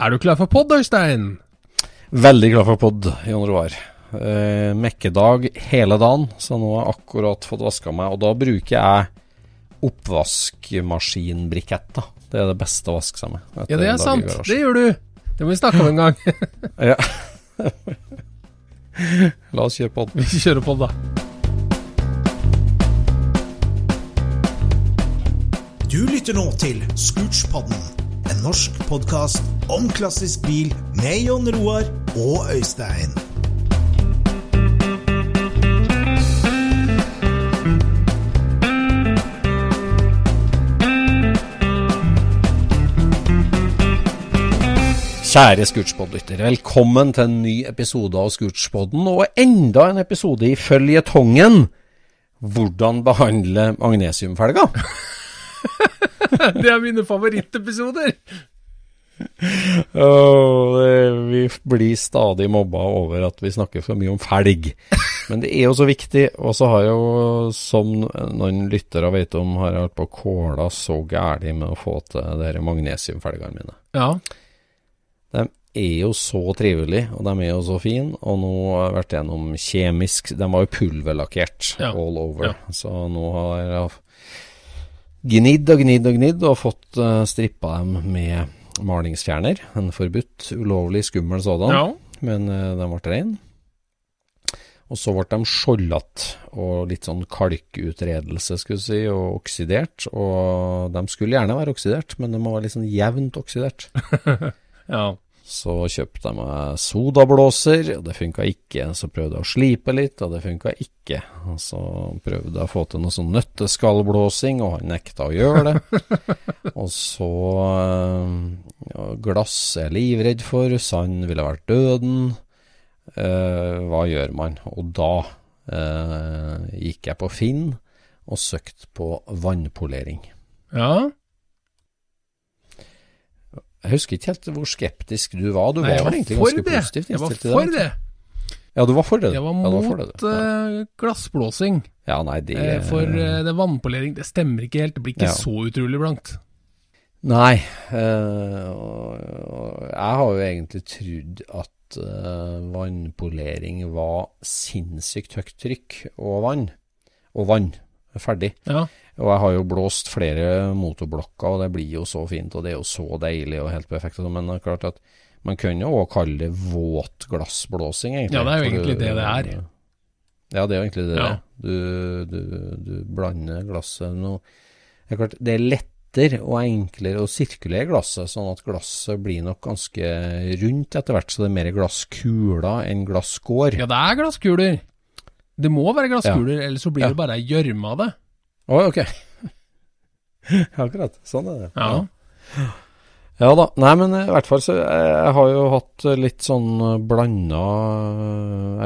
Er du klar for pod, Øystein? Veldig klar for pod, Jon Roar. Eh, mekkedag hele dagen, så nå har jeg akkurat fått vaska meg. Og da bruker jeg oppvaskmaskinbrikett. da. Det er det beste å vaske seg med. Ja, det er sant. Det gjør du. Det må vi snakke om en gang. Ja. La oss kjøre pod. Vi kjører pod, da. Du lytter nå til Scootspodden, en norsk podkast om klassisk bil med Jon Roar og Øystein. Kjære Scootspod-lytter, velkommen til en ny episode av Scootspoden, og enda en episode i føljetongen Hvordan behandle magnesiumfelger. Det er mine favorittepisoder. Åh, det, vi blir stadig mobba over at vi snakker for mye om felg. Men det er jo så viktig. Og så har jeg jo, som noen lyttere vet om, har jeg vært på kåla så gærlig med å få til de her magnesiumfelgene mine. Ja. De er jo så trivelige, og de er jo så fine. Og nå har jeg vært gjennom kjemisk De var jo pulverlakkert Ja. all over. Ja. Så nå har jeg gnidd og gnidd og gnidd, og fått uh, strippa dem med malingsfjerner. En forbudt, ulovlig, skummel sådan. ja. Men uh, den ble rein. Og så ble de skjoldete og litt sånn kalkutredelse, skulle vi si, og oksidert. Og de skulle gjerne være oksidert, men de må være litt sånn jevnt oksidert. ja. Så kjøpte jeg meg sodablåser, og det funka ikke. Så prøvde jeg å slipe litt, og det funka ikke. Og så prøvde jeg å få til noe sånn nøtteskallblåsing, og han nekta å gjøre det. og så øh, ja, Glass er jeg livredd for, sand ville vært døden. Eh, hva gjør man? Og da eh, gikk jeg på Finn og søkte på vannpolering. ja. Jeg husker ikke helt hvor skeptisk du var. Du Nei, var var egentlig ganske det. positivt Jeg var for det. det. Ja, du var for det. Jeg var ja, mot ja. eh, glassblåsing. ja, nei, det Eh, For eh, det vannpolering, det stemmer ikke helt. Det blir ikke Ja. så utrolig blankt. Nei. jeg har jo egentlig trodd at vannpolering var sinnssykt høyt trykk og vann. Og vann. Ferdig. Ja. Og jeg har jo blåst flere motorblokker, og det blir jo så fint, og det er jo så deilig og helt perfekt. sånn, Men det er klart at man kan jo også kalle det våt glassblåsing, egentlig. Ja, det er jo egentlig du- det det er. Ja, det er jo egentlig det det Ja. er. Du, du, du blander glasset noe Det er klart, det er lettere og enklere å sirkulere glasset, sånn at glasset blir nok ganske rundt etter hvert, så det er mer glasskuler enn glasskår. ja, det er glasskuler. Det må være glasskuler, ellers så blir Ja. det bare ei gjørme av det. Å, ok. Akkurat. Sånn er det. Ja. Ja da. Nei, men i hvert fall så jeg, jeg har jo hatt litt sånn blanda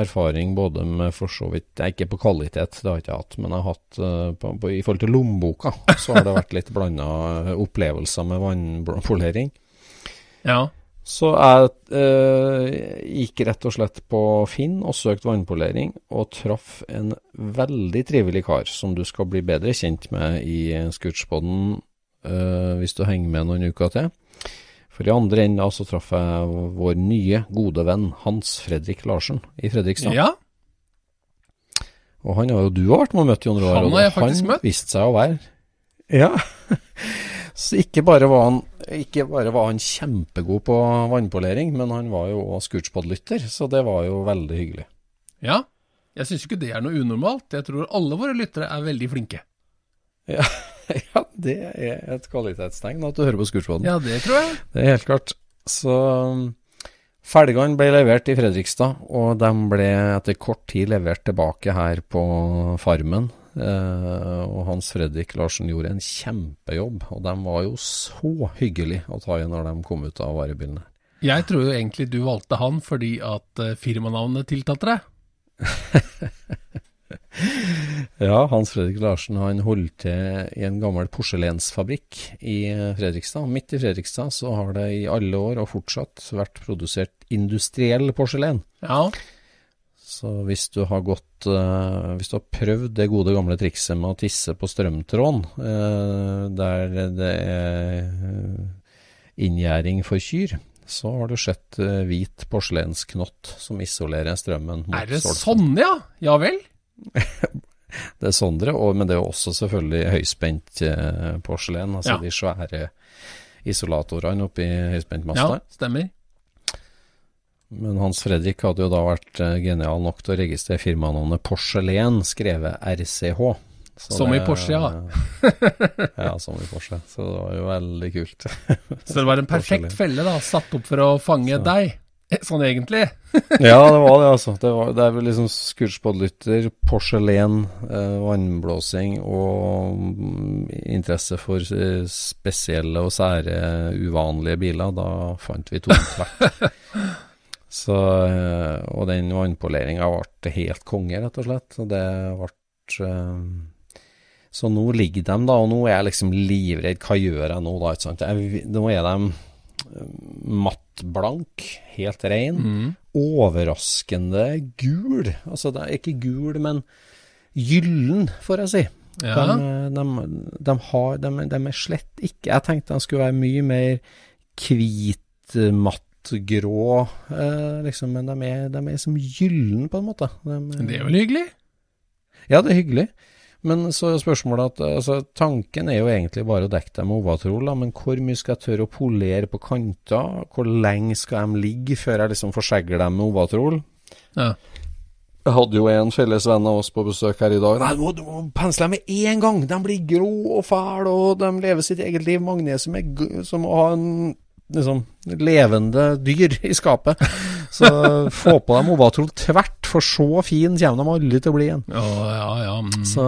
erfaring både med for så vidt nei, Ikke på kvalitet, det har jeg ikke hatt, men jeg har hatt eh, på, på, i forhold til lommeboka, så har det vært litt blanda opplevelser med vannpolering. Ja. Så jeg eh, gikk rett og slett på Finn og søkte vannpolering, og traff en veldig trivelig kar som du skal bli bedre kjent med i Scootspoden eh, hvis du henger med noen uker til. For i andre enden så traff jeg vår nye, gode venn Hans Fredrik Larsen i Fredrikstad. ja. Og han har jo du har vært med og møtt, i andre Han og har jeg faktisk han møtt. viste seg å være Ja. så ikke bare var han ikke bare var han kjempegod på vannpolering, men han var jo òg Scootspod-lytter, så det var jo veldig hyggelig. ja. Jeg syns ikke det er noe unormalt. Jeg tror alle våre lyttere er veldig flinke. Ja, ja det er et kvalitetstegn at du hører på Scootspoden. Ja, det tror jeg. Det er helt klart. Så um, felgene ble levert i Fredrikstad, og de ble etter kort tid levert tilbake her på Farmen. Eh, og Hans Fredrik Larsen gjorde en kjempejobb, og de var jo så hyggelige å ta i når de kom ut av varebilene. Jeg tror jo egentlig du valgte han fordi at eh, firmanavnet tiltalte deg. Ja, Hans Fredrik Larsen han holdt til i en gammel porselensfabrikk i Fredrikstad. Midt i Fredrikstad så har det i alle år og fortsatt vært produsert industriell porselen. Ja. Så hvis du har gått eh, Hvis du har prøvd det gode gamle trikset med å tisse på strømtråden, eh, der det er inngjerding for kyr, så har du sett eh, hvit porselensknott som isolerer strømmen mot Er det sånn, ja? Ja vel? Det er sånn og, men det er også selvfølgelig høyspent porselen, altså Ja. de svære isolatorene oppi Ja, stemmer. Men Hans Fredrik hadde jo da vært eh, genial nok til å registrere firmanavnet Porselen, skrevet RCH. Så Som i Porsche, ja. ja, som i Porsche. Så det var jo veldig kult. Så det var en perfekt felle da, satt opp for å fange Så. deg. Sånn egentlig. ja, det var det, altså. Det, var, det er vel liksom Scootspod-lytter, porselen, eh, vannblåsing og mm, interesse for eh, spesielle og sære, uvanlige biler. Da fant vi to hvert. Så, eh, og den vannpoleringa ble helt konge, rett og slett. Og det ble eh, Så nå ligger de da, og nå er jeg liksom livredd. Hva gjør jeg nå, da? Ikke sant? Jeg, nå er de eh, mattblank, helt rein. Mm. Overraskende gul. Altså, det er ikke gul, men gyllen, får jeg si. Ja. De, de, de, har, de, er slett ikke Jeg tenkte de skulle være mye mer hvit, grå, eh, liksom, men de er, de er som gyllen, på en måte. De, Det er vel hyggelig? ja, det er hyggelig. Men så er spørsmålet at altså, tanken er jo egentlig bare å dekke dem med ovatrol, men hvor mye skal jeg tørre å polere på kanter? Hvor lenge skal de ligge før jeg liksom forsegler dem med ovatrol? Ja. Jeg hadde jo en felles venn av oss på besøk her i dag. Nei, du må, pensle dem med én gang! De blir grå og fæle, og de lever sitt eget liv. Magnesium er som å ha en liksom, levende dyr i skapet. Så få på deg Mobatrol tvert, for så fin kommer de aldri til å bli igjen. Ja, ja, ja. Mm. Så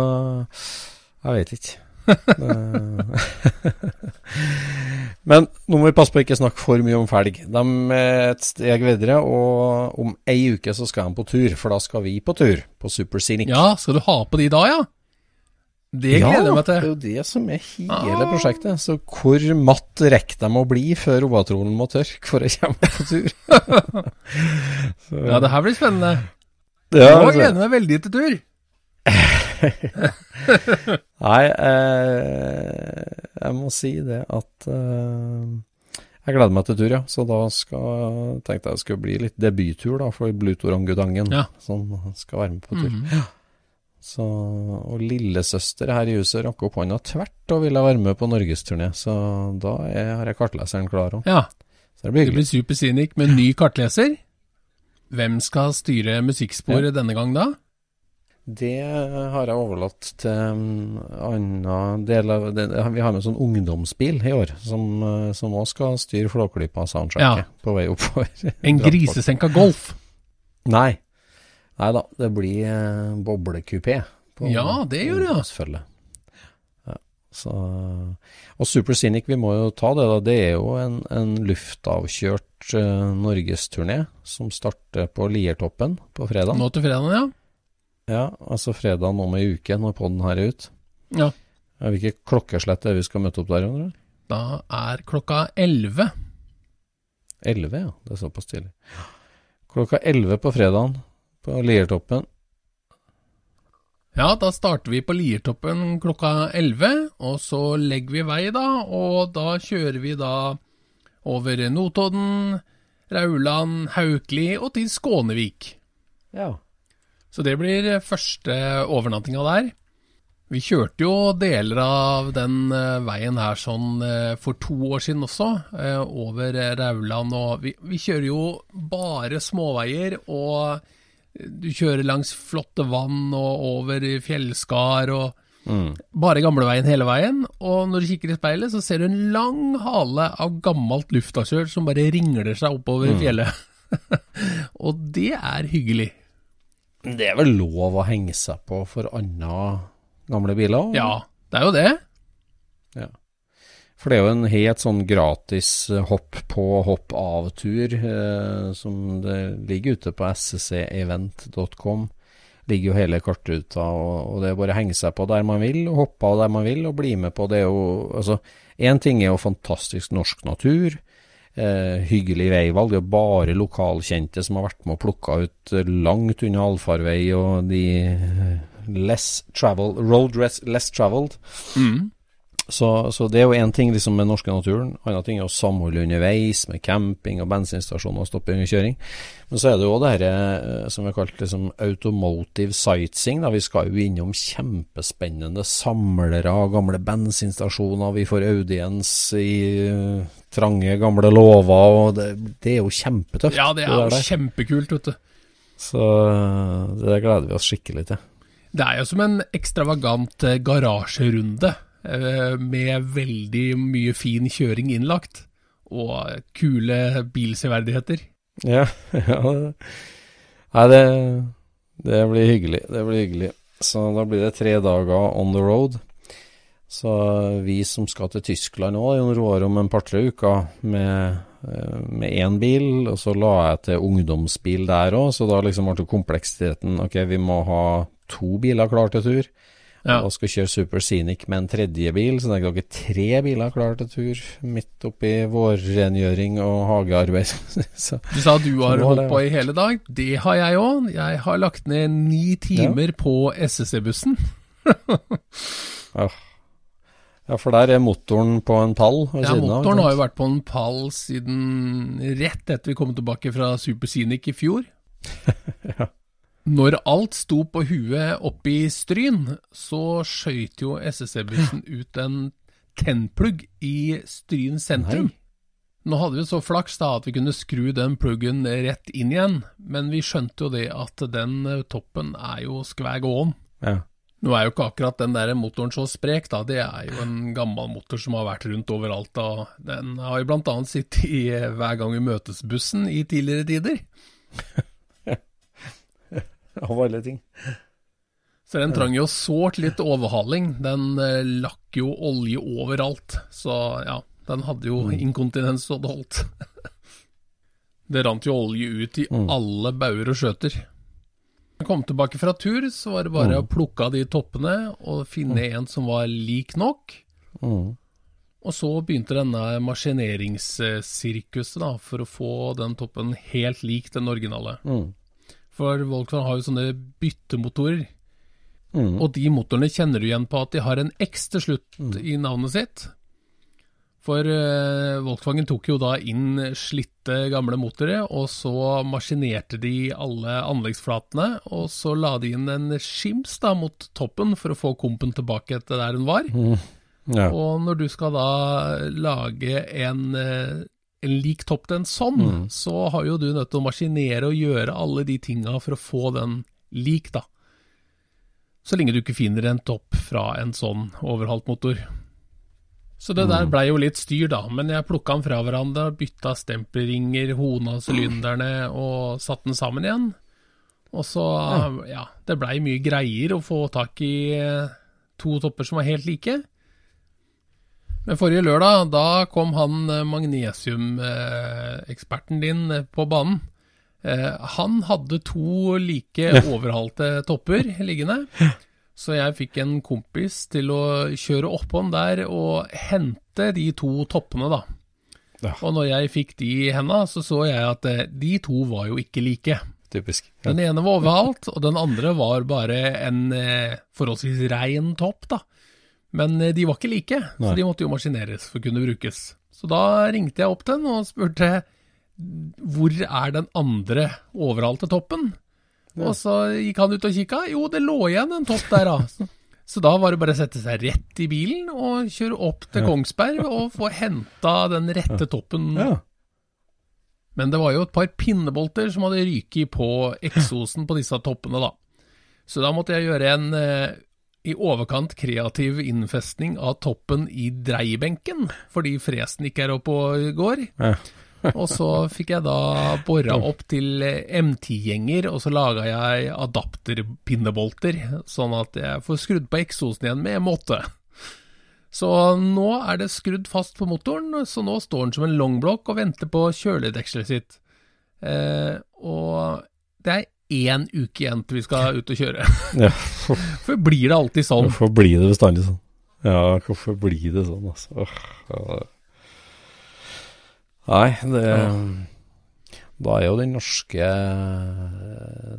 jeg vet ikke. Men nå må vi passe på å ikke snakke for mye om felg. De er et steg videre, og om ei uke så skal de på tur, for da skal vi på tur på Super Scenic. ja, skal du ha på de da, ja? Det gleder jeg meg til. det er jo det som er hele Ah. prosjektet. Så hvor matt rekker de å bli før ovatrolen må tørke for å komme på tur? Ja, det her blir spennende. Ja, Nå altså. gleder jeg meg veldig til tur. Nei, eh, jeg må si det at eh, jeg gleder meg til tur, ja. Så da skal, tenkte jeg det skulle bli litt debuttur da, for Blutorangutangen, Ja. som skal være med på tur. Mhm. Så, og lillesøster her i huset rakk opp hånda tvert og ville være med på norgesturné, så da er, har jeg kartleseren klar òg. Ja, Så det blir det blir supersynik med ny kartleser. Hvem skal styre musikksporet denne gang da? Det har jeg overlatt til en annen del av det, Vi har med en sånn ungdomsbil i år, som som også skal styre Flåklypa soundtracket Ja. på vei oppover. En grisesenka Golf. Nei. Nei da, det blir eh, boblekupé. på Ja, det gjør det, Selvfølgelig. Ja. Så, og Supersonic, vi må jo ta det, da. Det er jo en, en luftavkjørt uh, norgesturné som starter på Liertoppen på fredag. Nå til fredagen, ja. Ja, altså fredag om ei uke, når podden her er ut. Ja. Hvilket klokkeslett er vi skal møte opp der? Andre? Da er klokka elleve. Elleve, ja. Det er såpass tidlig. Klokka elleve på fredagen på Liertoppen. Ja, da starter vi på Liertoppen klokka 11, og så legger vi vei da, og da kjører vi da over Notodden, Rauland, Haukeli og til Skånevik. Ja. Så det blir første overnattinga der. Vi kjørte jo deler av den uh, veien her sånn uh, for to år siden også, uh, over Rauland, og vi, vi, kjører jo bare småveier, og du kjører langs flotte vann og over fjellskar og mm. bare gamleveien hele veien. Og når du kikker i speilet, så ser du en lang hale av gammelt luftavkjør som bare ringler seg oppover mm. fjellet. og det er hyggelig. Det er vel lov å henge seg på for andre gamle biler? Ja, det er jo det. Ja. For det er jo en helt sånn gratis eh, hopp på, hopp av-tur eh, som det ligger ute på scevent.com. Ligger jo hele kartruta, og, og det er bare å henge seg på der man vil, og hoppe av der man vil, og bli med på det. er jo, altså, Én ting er jo fantastisk norsk natur. Eh, hyggelig veivalg. Det er bare lokalkjente som har vært med og plukka ut langt unna allfarvei og de less travel, road less traveled. Mm. Så, så, det er jo én ting liksom med norske naturen. Annen ting er å samholde underveis med camping og bensinstasjoner og stoppe under kjøring. Men så er det jo det dette som som er kalt liksom automotive sightseeing. Da. Vi skal jo innom kjempespennende samlere av gamle bensinstasjoner. Vi får audiens i uh, trange, gamle låver, og det, det, er jo kjempetøft. Ja, det er det jo kjempekult, vet du. Så eh, det gleder vi oss skikkelig til. Det er jo som en ekstravagant garasjerunde. Eh, med veldig mye fin kjøring innlagt, og kule bilseverdigheter. Ja, ja. Nei, det, det blir hyggelig. Det blir hyggelig. Så da blir det tre dager on the road. Så vi som skal til Tyskland nå, Jon Roar, om en par-tre uker med, eh, med én bil, og så la jeg til ungdomsbil der òg, så da liksom ble kompleksiteten Ok, vi må ha to biler klar til tur. Ja. Og skal kjøre Super Scenic med en tredje bil, så det er ikke tre biler klar til tur midt oppi vårrengjøring og hagearbeid. så, du sa du har holdt på i hele dag. Det har jeg òg. Jeg har lagt ned ni timer ja. på SSC-bussen. ja. ja, for der er motoren på en pall Ja, motoren har jo vært på en pall siden rett etter vi kom tilbake fra Super Scenic i fjor. ja. Når alt sto på huet oppe i Stryn, så skøyt jo SSC-bussen ut en tennplugg i Stryn sentrum. Nei. Nå hadde vi så flaks da at vi kunne skru den pluggen rett inn igjen, men vi skjønte jo det at den eh, toppen er jo skvæg åen. Ja. Nå er jo ikke akkurat den der motoren så sprek, da. Det er jo en gammel motor som har vært rundt overalt. da. Den har jo blant annet sittet i eh, Hver gang vi møtes-bussen i tidligere tider. av alle ting. Så den trang jo sårt litt overhaling. Den eh, lakk jo olje overalt. Så ja, den hadde jo mm. inkontinens så det holdt. det rant jo olje ut i mm. alle bauger og skjøter. Da jeg kom tilbake fra tur, så var det bare mm. å plukke av de toppene og finne en som var lik nok. Mm. Og så begynte denne maskineringssirkuset da, for å få den toppen helt lik den originale. Mm. For Volkswagen har jo sånne byttemotorer. Mm. Og de motorene kjenner du igjen på at de har en X til slutt mm. i navnet sitt. For eh, Volkswagen tok jo da inn slitte gamle motorer, og så maskinerte de alle anleggsflatene, og så la de inn en skims da mot toppen for å få kompen tilbake til der hun var. Mm. Ja. Og når du skal da lage en uh, en lik topp til en sånn, mm. så har jo du nødt til å maskinere og gjøre alle de tinga for å få den lik, da. Så lenge du ikke finner en topp fra en sånn overhalt motor. Så det der mm. blei jo litt styr, da, men jeg plukka den fra hverandre, bytta stempelringer, hona sylinderne og satte den sammen igjen. Og så, ja, det blei mye greier å få tak i to topper som var helt like. Men forrige lørdag, da kom han eh, magnesiumeksperten din eh, på banen. Eh, Han hadde to like overhalte topper liggende. Så jeg fikk en kompis til å kjøre oppom der og hente de to toppene, da. Ja. Og når jeg fikk de i henda, så så jeg at de to var jo ikke like. Typisk. Ja. Den ene var overhalt, og den andre var bare en forholdsvis rein topp, da. Men eh, de var ikke like, Nei. så de måtte jo maskineres for å kunne brukes. Så da ringte jeg opp den og spurte hvor er den andre overhalte toppen? Og så gikk han ut og kikka. Jo, det lå igjen en topp der, da. Så, så da var det bare å sette seg rett i bilen og kjøre opp til Kongsberg og få henta den rette toppen. Ja. Men det var jo et par pinnebolter som hadde ryket på eksosen på disse toppene, da. Så da måtte jeg gjøre en eh, i overkant kreativ innfestning av toppen i dreiebenken, fordi fresen ikke er oppe og går. Ja. Og så fikk jeg da bora opp til eh, M10-gjenger, og så laga jeg adapterpinnebolter, sånn at jeg får skrudd på eksosen igjen med M8. Så nå er det skrudd fast på motoren, så nå står den som en longblokk og venter på kjøledekselet sitt. Eh, og det er én uke igjen til vi skal ut og kjøre. ja. For blir det alltid sånn? Hvorfor blir det bestandig sånn? Ja, hvorfor blir det sånn, altså? Ja. Nei, det Da er jo den norske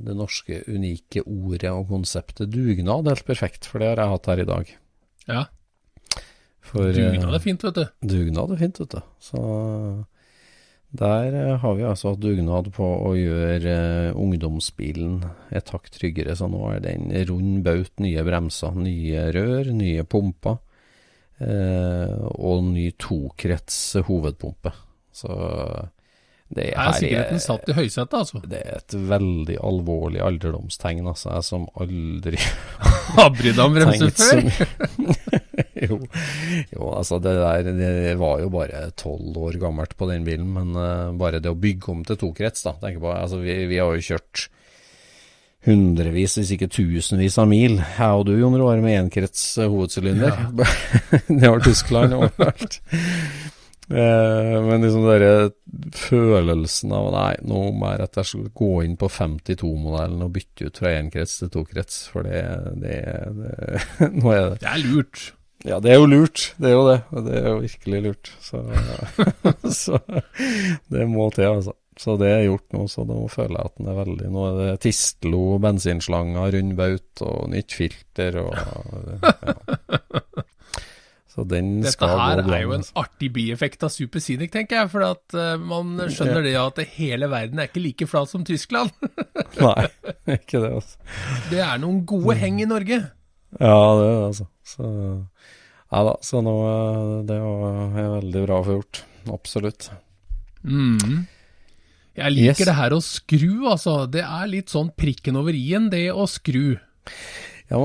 det norske unike ordet og konseptet dugnad helt perfekt, for det har jeg hatt her i dag. Ja, For, dugnad eh, er fint, vet du. Dugnad er fint, vet du. Så der eh, har vi altså hatt dugnad på å gjøre eh, ungdomsbilen et hakk tryggere. Så nå er den rund baut, nye bremser, nye rør, nye pumper. Eh, og ny tokrets hovedpumpe. Så det Her er sikkerheten satt i høysetet, altså. det er et veldig alvorlig alderdomstegn, altså. Jeg som aldri Har brydd deg om bremser før? jo, jo, altså det der det var jo bare tolv år gammelt på den bilen, men uh, bare det å bygge om til tokrets, da. Tenk på, altså vi, vi har jo kjørt hundrevis, hvis ikke tusenvis av mil, jeg og du, Jon Roar, med enkrets Ja. det Nedover Tyskland overalt. Eh, men liksom den følelsen av Nei, nå må jeg rett og slett gå inn på 52-modellen og bytte ut fra énkrets til to krets, for det, det, det Nå er det Det er lurt. Ja, det er jo lurt. Det er jo det. Det er jo virkelig lurt. Så, så det må til, altså. Så det er gjort nå, så nå føler jeg at den er veldig Nå er det Tistlo bensinslanger, rund baut og nytt filter og ja. Så den Dette skal her gå bra. er jo en altså. artig bieffekt av Super Scenic, tenker jeg. For at uh, man skjønner det at hele verden er ikke like flat som Tyskland. Nei, ikke det, altså. Det er noen gode heng i Norge. Ja, det er det, altså. Så ja da, så nå eh, Det er veldig bra få gjort. Absolutt. Mm. Jeg liker Yes. det her å skru, altså. Det er litt sånn prikken over i-en, det å skru. Ja,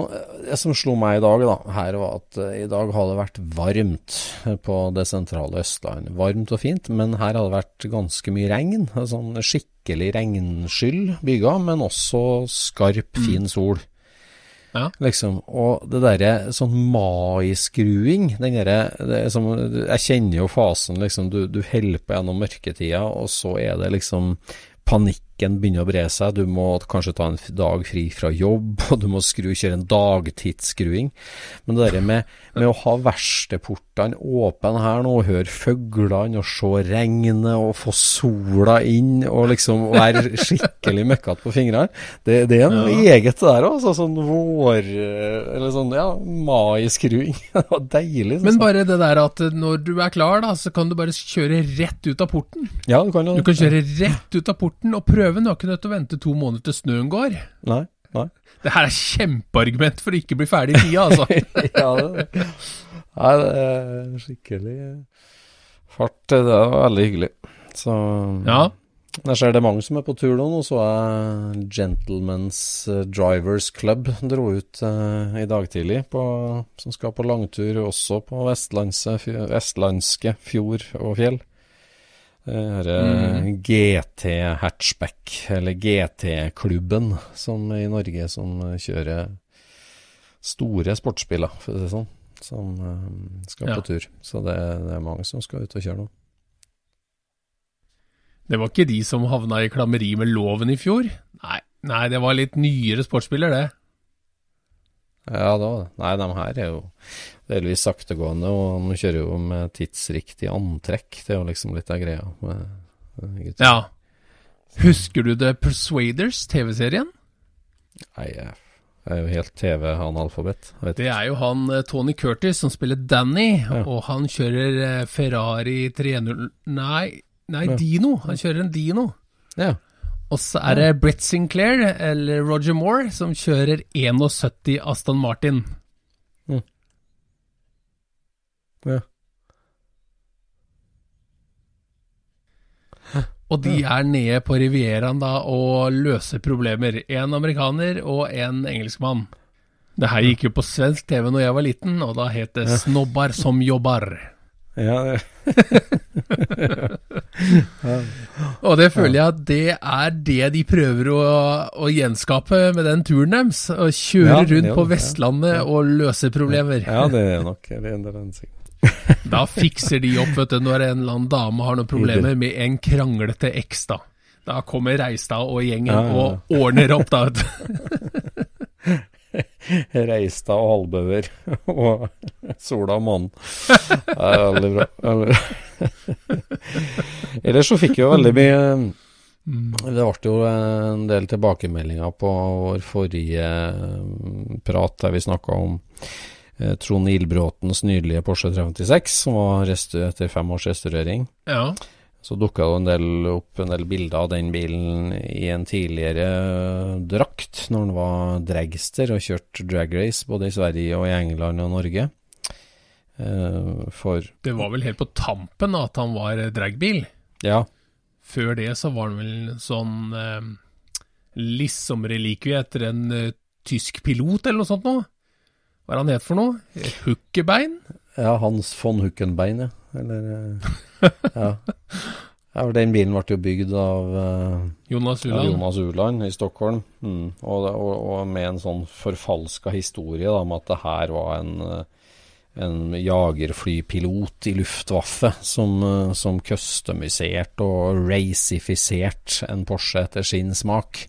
Det som slo meg i dag, da, her var at eh, i dag hadde det vært varmt på det sentrale Østlandet. Varmt og fint, men her hadde det vært ganske mye regn. Sånn skikkelig regnskyll bygga, men også skarp, fin sol. Ja. Liksom. Og det derre sånn maiskruing, den derre er som, Jeg kjenner jo fasen, liksom. Du, du holder på gjennom mørketida, og så er det liksom Panikken begynner å bre seg. Du må kanskje ta en dag fri fra jobb, og du må skru, kjøre en dagtidsskruing. Men det der med, med å ha verkstedportene åpne her nå, og høre fuglene, og se regnet, og få sola inn, og liksom være skikkelig møkkete på fingrene, det, det er noe eget det der òg. Altså, sånn vår... Eller sånn, ja, maiskruing. det var deilig. Men bare det der at når du er klar, da, så kan du bare kjøre rett ut av porten. Ja, du kan Du kan kjøre rett ut av porten og prøve. Du har ikke nødt til å vente to måneder til snøen går. Nei, nei. Det her er kjempeargument for å ikke bli ferdig i tida, altså. ja, det, nei, det er skikkelig fart. Det er veldig hyggelig. Så Ja. Jeg ser det er mange som er på tur nå. Nå så jeg Gentlemen's eh, Drivers Club dro ut eh, i dag tidlig, på, som skal på langtur også på vestlandske fjord og fjell. Denne GT hatchback, eller GT-klubben, som i Norge som kjører store sportsbiler, for å si det sånn. som eh, skal Ja. på tur. Så det, det er mange som skal ut og kjøre nå. Det var ikke de som havna i klammeri med loven i fjor? Nei, nei det var litt nyere sportsbiler, det. Ja, det var det. Nei, de her er jo delvis saktegående, og de kjører jo med tidsriktig antrekk. Det er jo liksom litt av greia. Med, med. Ja. Husker du The Persuaders, TV-serien? Nei, jeg er jo helt TV-analfabet. Det er jo han eh, Tony Curtis som spiller Danny, Ja. og han kjører eh, Ferrari 300 Nei, nei Ja. Dino. Han kjører en Dino. Ja. Og så er det Brett Sinclair, eller Roger Moore, som kjører 71 Aston Martin. ja. Og de er nede på Rivieraen da og løser problemer. En amerikaner og en engelskmann. Det her gikk jo på svensk TV når jeg var liten, og da het det 'Snobbar som jobbar'. Ja, det, Og det føler jeg at det er det de prøver å, å gjenskape med den turen deres. Å kjøre Ja, rundt på ja. Vestlandet og løse problemer. ja, det er nok det er den sikten Da fikser de opp vet du, når en eller annen dame har noen problemer med en kranglete eks. Da Da kommer Reistad og gjengen Ja, ja, ja. og ordner opp, da. vet du. Reistad og Halvbøver og Sola og månen. Det er veldig bra. Ellers så fikk vi jo veldig mye Det ble jo en del tilbakemeldinger på vår forrige mm, prat der vi snakka om eh, Trond Ildbråtens nydelige Porsche 356, som var etter fem års restaurering. Ja. Så dukka det en del opp en del bilder av den bilen i en tidligere øh, drakt, når han var dragster og kjørte dragrace både i Sverige og i England og Norge. Eh, for Det var vel helt på tampen at han var eh, dragbil. ja, Før det så var han vel sånn eh, liksom relikvie etter en eh, tysk pilot eller noe sånt noe. Hva er han het for noe? Huckebein? Ja, Hans von Huckenbein, ja. Eller eh, Ja. ja den bilen ble jo bygd av uh, Jonas Uland? I Stockholm, mm. og, og, og med en sånn forfalska historie da, om at det her var en, eh, en jagerflypilot i Luftwaffe som, som customiserte og racifiserte en Porsche etter sin smak.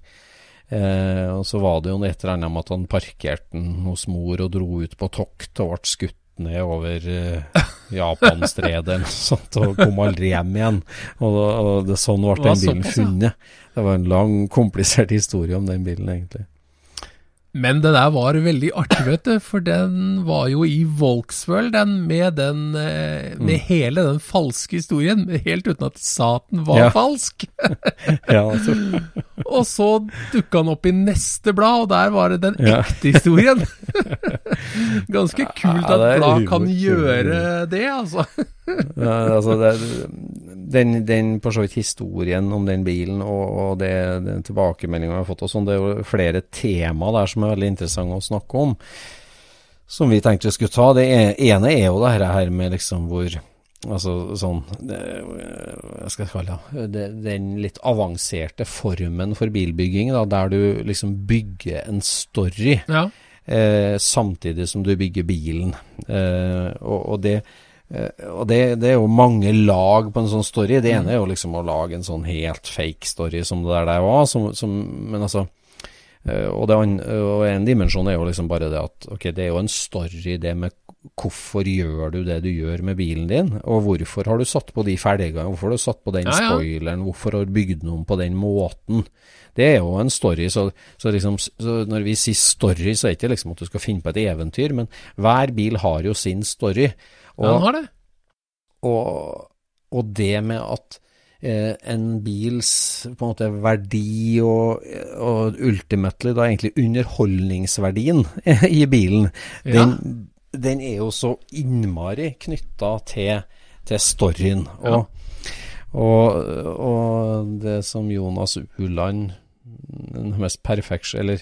Eh, og så var det jo et eller annet med at han parkerte den hos mor og dro ut på tokt og ble skutt ned over uh, Japanstredet eller noe sånt, og kom aldri hjem igjen. Og, og det, sånn ble den bilen funnet. Det var en lang, komplisert historie om den bilen, egentlig. Men det der var veldig artig, vet du, for den var jo i Volksworld, den med den med mm. hele den falske historien, helt uten at de sa at den var Ja. falsk. Ja, altså. Og så dukka han opp i neste blad, og der var det den Ja. ekte historien. Ganske kult at blad kan gjøre det, altså. Ja, altså det, den, den på så vidt historien om den bilen og, og det, den tilbakemeldinga vi har fått og sånn, det er jo flere tema der som er veldig interessante å snakke om. Som vi tenkte vi skulle ta. Det ene er jo det her- med liksom hvor Altså sånn det, skal jeg kalle det, det? Den litt avanserte formen for bilbygging, da, der du liksom bygger en story Ja. eh, samtidig som du bygger bilen. Eh, og, og det eh, og det, det er jo mange lag på en sånn story. Det ene er jo liksom å lage en sånn helt fake story som det der, det var. Som, som, men altså eh, og, det, og en dimensjon er jo liksom bare det at ok, det er jo en story det med hvorfor gjør du det du gjør med bilen din, og hvorfor har du satt på de felgene, hvorfor har du satt på den Ja, ja. spoileren, hvorfor har du bygd den om på den måten. Det er jo en story, så, så, liksom, så når vi sier story, så er det ikke liksom at du skal finne på et eventyr, men hver bil har jo sin story. ja, den har det. Og, og det med at eh, en bils på en måte verdi og, og ultimately da egentlig underholdningsverdien i bilen, Ja. den, den er jo så innmari knytta til, til storyen. Og, og, og det som Jonas Uland den mest perfekte Eller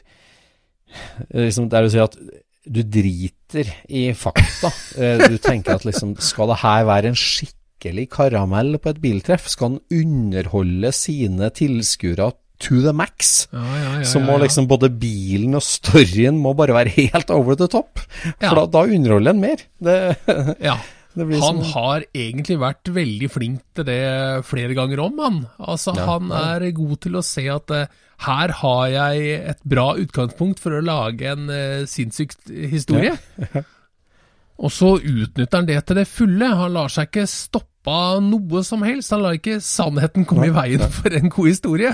liksom der du sier at du driter i fakta. Eh, Du tenker at liksom Skal det her være en skikkelig karamell på et biltreff? Skal han underholde sine tilskuere to the max. Ja, ja, ja, så må liksom både bilen og storyen må bare være helt over the top. For da, da underholder en mer. Det, Ja. det blir Han som har egentlig vært veldig flink til det flere ganger om, han. Altså, han er god til å se at eh, her har jeg et bra utgangspunkt for å lage en uh, sinnssyk historie. Og så utnytter han det til det fulle. Han lar seg ikke stoppe av noe som helst. Han lar ikke sannheten komme i veien for en god historie.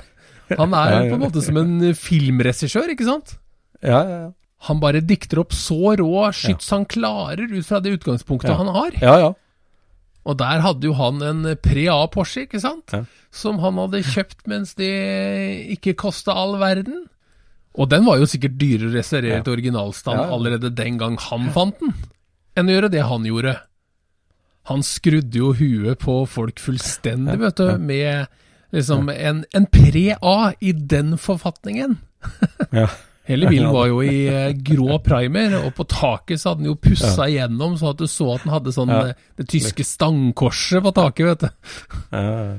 Han er Ja, ja. på en måte som en filmregissør, ikke sant? Ja, ja, ja. Han bare dikter opp så rå skyts han klarer ut fra det utgangspunktet han har. ja, ja. Og der hadde jo han en Pre-A Porsche, ikke sant? Som han hadde kjøpt mens det ikke kosta all verden. Og den var jo sikkert dyrere å restaurere Ja. originalstand allerede den gang han fant den, enn å gjøre det han gjorde. Han skrudde jo huet på folk fullstendig, vet du, med liksom en, en Pre-A i den forfatningen. ja. Hele bilen var jo i eh, grå primer, og på taket så hadde den jo pussa igjennom, så at du så at den hadde sånn Ja. eh, det tyske stangkorset på taket, vet du. Ja, ja.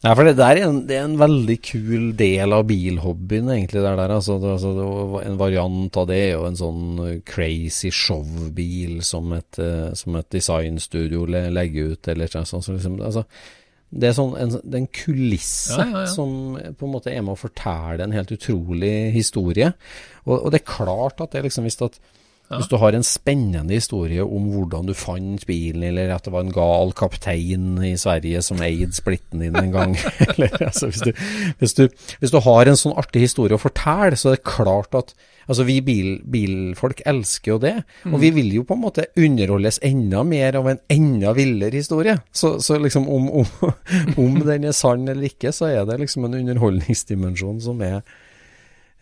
Ja, for det der er en, det er en veldig kul del av bilhobbyen, egentlig. Det der, altså, det, altså, det, en variant av det er jo en sånn uh, crazy showbil som et, som et designstudio legger ut, eller noe sånt. Så liksom, altså, det er sånn en, det er en kulisse Ja, ja, ja. som på en måte er med å fortelle en helt utrolig historie. Og, og det er klart at det liksom hvis at hvis du har en spennende historie om hvordan du fant bilen, eller at det var en gal kaptein i Sverige som eide splitten din en gang, eller altså hvis du, hvis, du, hvis du har en sånn artig historie å fortelle, så er det klart at Altså, vi bil, bilfolk elsker jo det, og vi vil jo på en måte underholdes enda mer av en enda villere historie. Så, så liksom om, om, om den er sann eller ikke, så er det liksom en underholdningsdimensjon som er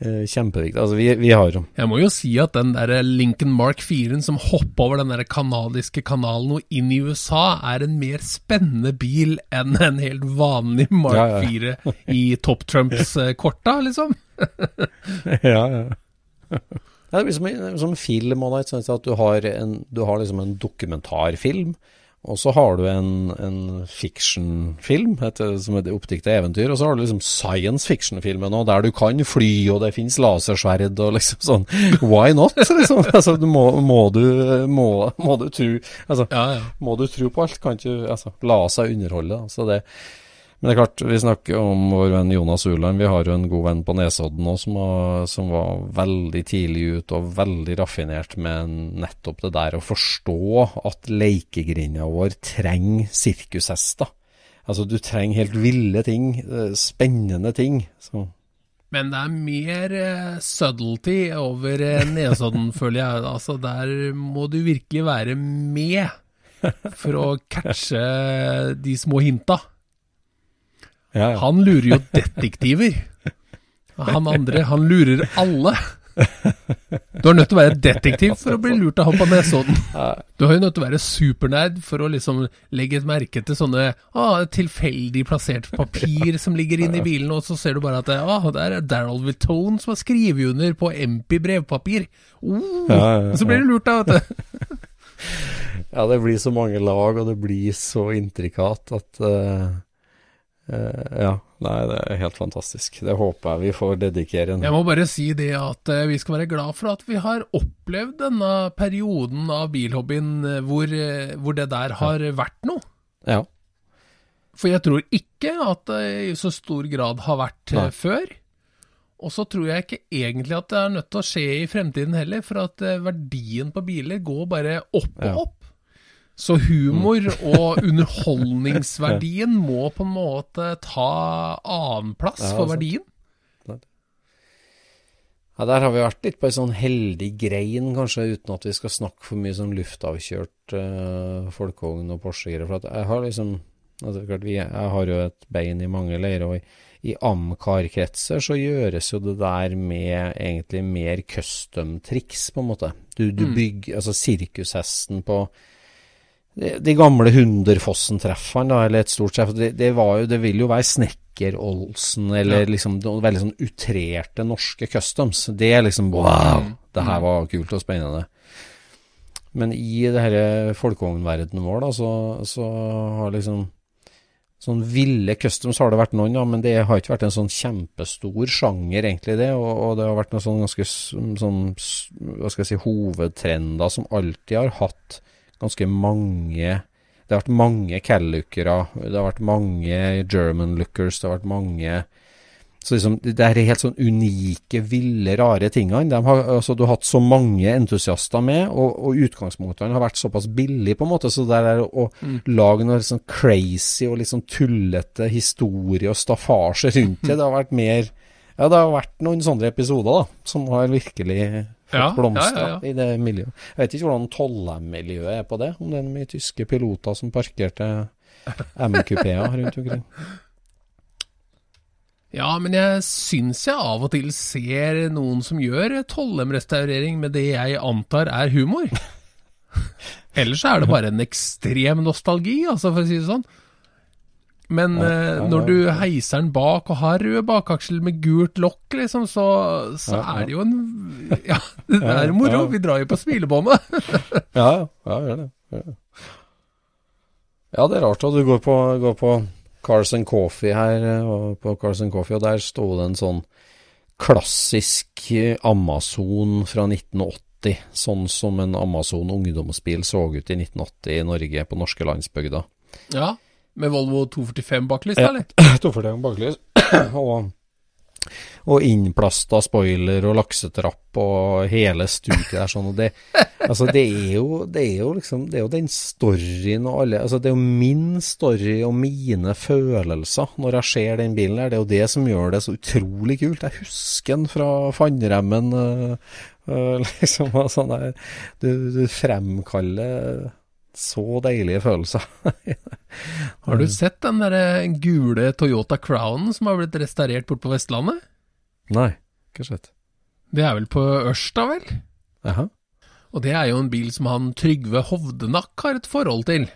kjempeviktig. Altså, vi, vi har Jeg må jo si at den der Lincoln Mark 4 som hopper over den der kanadiske kanalen og inn i USA, er en mer spennende bil enn en helt vanlig Mark Ja, ja. 4 i Top Trumps-korta, liksom. ja, ja. Ja, det blir som, en- som film, at du har, en, du har liksom en dokumentarfilm, og så har du en, en fiction-film et, som heter Oppdikta eventyr, og så har du liksom science fiction-filmen òg, der du kan fly, og det finnes lasersverd, og liksom sånn, why not? Liksom, altså, du må, må du, må, må du tro, altså, Ja, ja. må du tro på alt, kan ikke altså, la seg underholde. Så det, men det er klart, vi snakker om vår venn Jonas Uland. Vi har jo en god venn på Nesodden nå som, som var veldig tidlig ute og veldig raffinert med nettopp det der å forstå at lekegrinda vår trenger sirkushester. Altså, du trenger helt ville ting, eh, spennende ting. Så. Men det er mer eh, subtlety over eh, Nesodden, føler jeg. Altså, der må du virkelig være med for å catche de små hinta. Ja, ja. Han lurer jo detektiver. Han andre, han lurer alle. Du er nødt til å være detektiv for å bli lurt av han på Nesodden. Du er jo nødt til å være supernerd for å liksom legge et merke til sånne ah, tilfeldig plassert papir som ligger inne i bilen, og så ser du bare at ah, der er Daryl Vitone som har skrevet under på MP brevpapir. Oh, Ja. Så blir du lurt da, vet du. Ja, det blir så mange lag, og det blir så intrikat at eh, Ja, nei, det er helt fantastisk. Det håper jeg vi får dedikere en Jeg må bare si det at eh, vi skal være glad for at vi har opplevd denne perioden av bilhobbyen eh, hvor, eh, hvor det der har vært noe. Ja. For jeg tror ikke at det i så stor grad har vært eh, Nei. før. Og så tror jeg ikke egentlig at det er nødt til å skje i fremtiden heller, for at eh, verdien på biler går bare opp og opp. Så humor og underholdningsverdien må på en måte ta annenplass Ja, for verdien. ja, der har vi vært litt på ei sånn heldig grein, kanskje, uten at vi skal snakke for mye sånn luftavkjørt uh, folkevogn og Porsche-greier. For jeg har liksom altså, klart, Jeg har jo et bein i mange leirer, og i, i Amcar-kretser så gjøres jo det der med egentlig mer custom-triks, på en måte. Du, du bygger altså sirkushesten på de, gamle Hunderfossen-treffene, eller et stort treff, det, det, var jo, det vil jo være Snekker-Olsen, eller Ja. liksom veldig sånn utrerte norske customs. Det er liksom wow, det her var kult og spennende. Men i det her folkevognverdenen vår, da, så, så har liksom Sånn ville customs har det vært noen, da, men det har ikke vært en sånn kjempestor sjanger, egentlig, det. Og, og det har vært noen sånn ganske sånn, hva skal jeg si, hovedtrender som alltid har hatt ganske mange Det har vært mange Cal-lookere, det har vært mange German lookers, det har vært mange så liksom, det er helt sånn unike, ville, rare tingene. De har, altså, du har hatt så mange entusiaster med, og, og utgangspunktene har vært såpass billig på en måte. Så det er å mm. lage noe sånn crazy og litt sånn tullete historie og staffasje rundt det, det har vært mer Ja, det har vært noen sånne episoder, da, som har virkelig ja, blomstra ja, ja, i det miljøet. Jeg vet ikke hvordan Tollem-miljøet er på det, om det er mye tyske piloter som parkerte MQP-er rundt omkring. Ja, men jeg syns jeg av og til ser noen som gjør Tollem-restaurering med det jeg antar er humor. Ellers er det bare en ekstrem nostalgi, altså, for å si det sånn. Men ja, ja, ja, når du heiser den bak og har rød bakaksel med gult lokk, liksom, så, så er det jo en Ja, det er moro. Vi drar jo på smilebåndet. ja, ja, gjør det. Ja, det er rart at du går på, går på Carson Coffee her, og på Carson Coffee, og der sto det en sånn klassisk Amazon fra 1980. Sånn som en Amazon ungdomsbil så ut i 1980 i Norge, på norske landsbygda. Ja, med Volvo 245 baklys, ja, eller? 245 baklys. og og innplasta spoiler og laksetrapp og hele stuket der sånn. Og det, altså det, er jo, det er jo liksom Det er jo den storyen og alle altså Det er jo min story og mine følelser når jeg ser den bilen her. Det er jo det som gjør det så utrolig kult. Jeg husker den fra fannremmen. Uh, uh, liksom sånn der, du, du fremkaller så deilige følelser. har du sett den der gule Toyota Crownen som har blitt restaurert bort på Vestlandet? Nei, ikke sett. Det er vel på Ørsta, vel? Jaha. Og det er jo en bil som han Trygve Hovdenakk har et forhold til.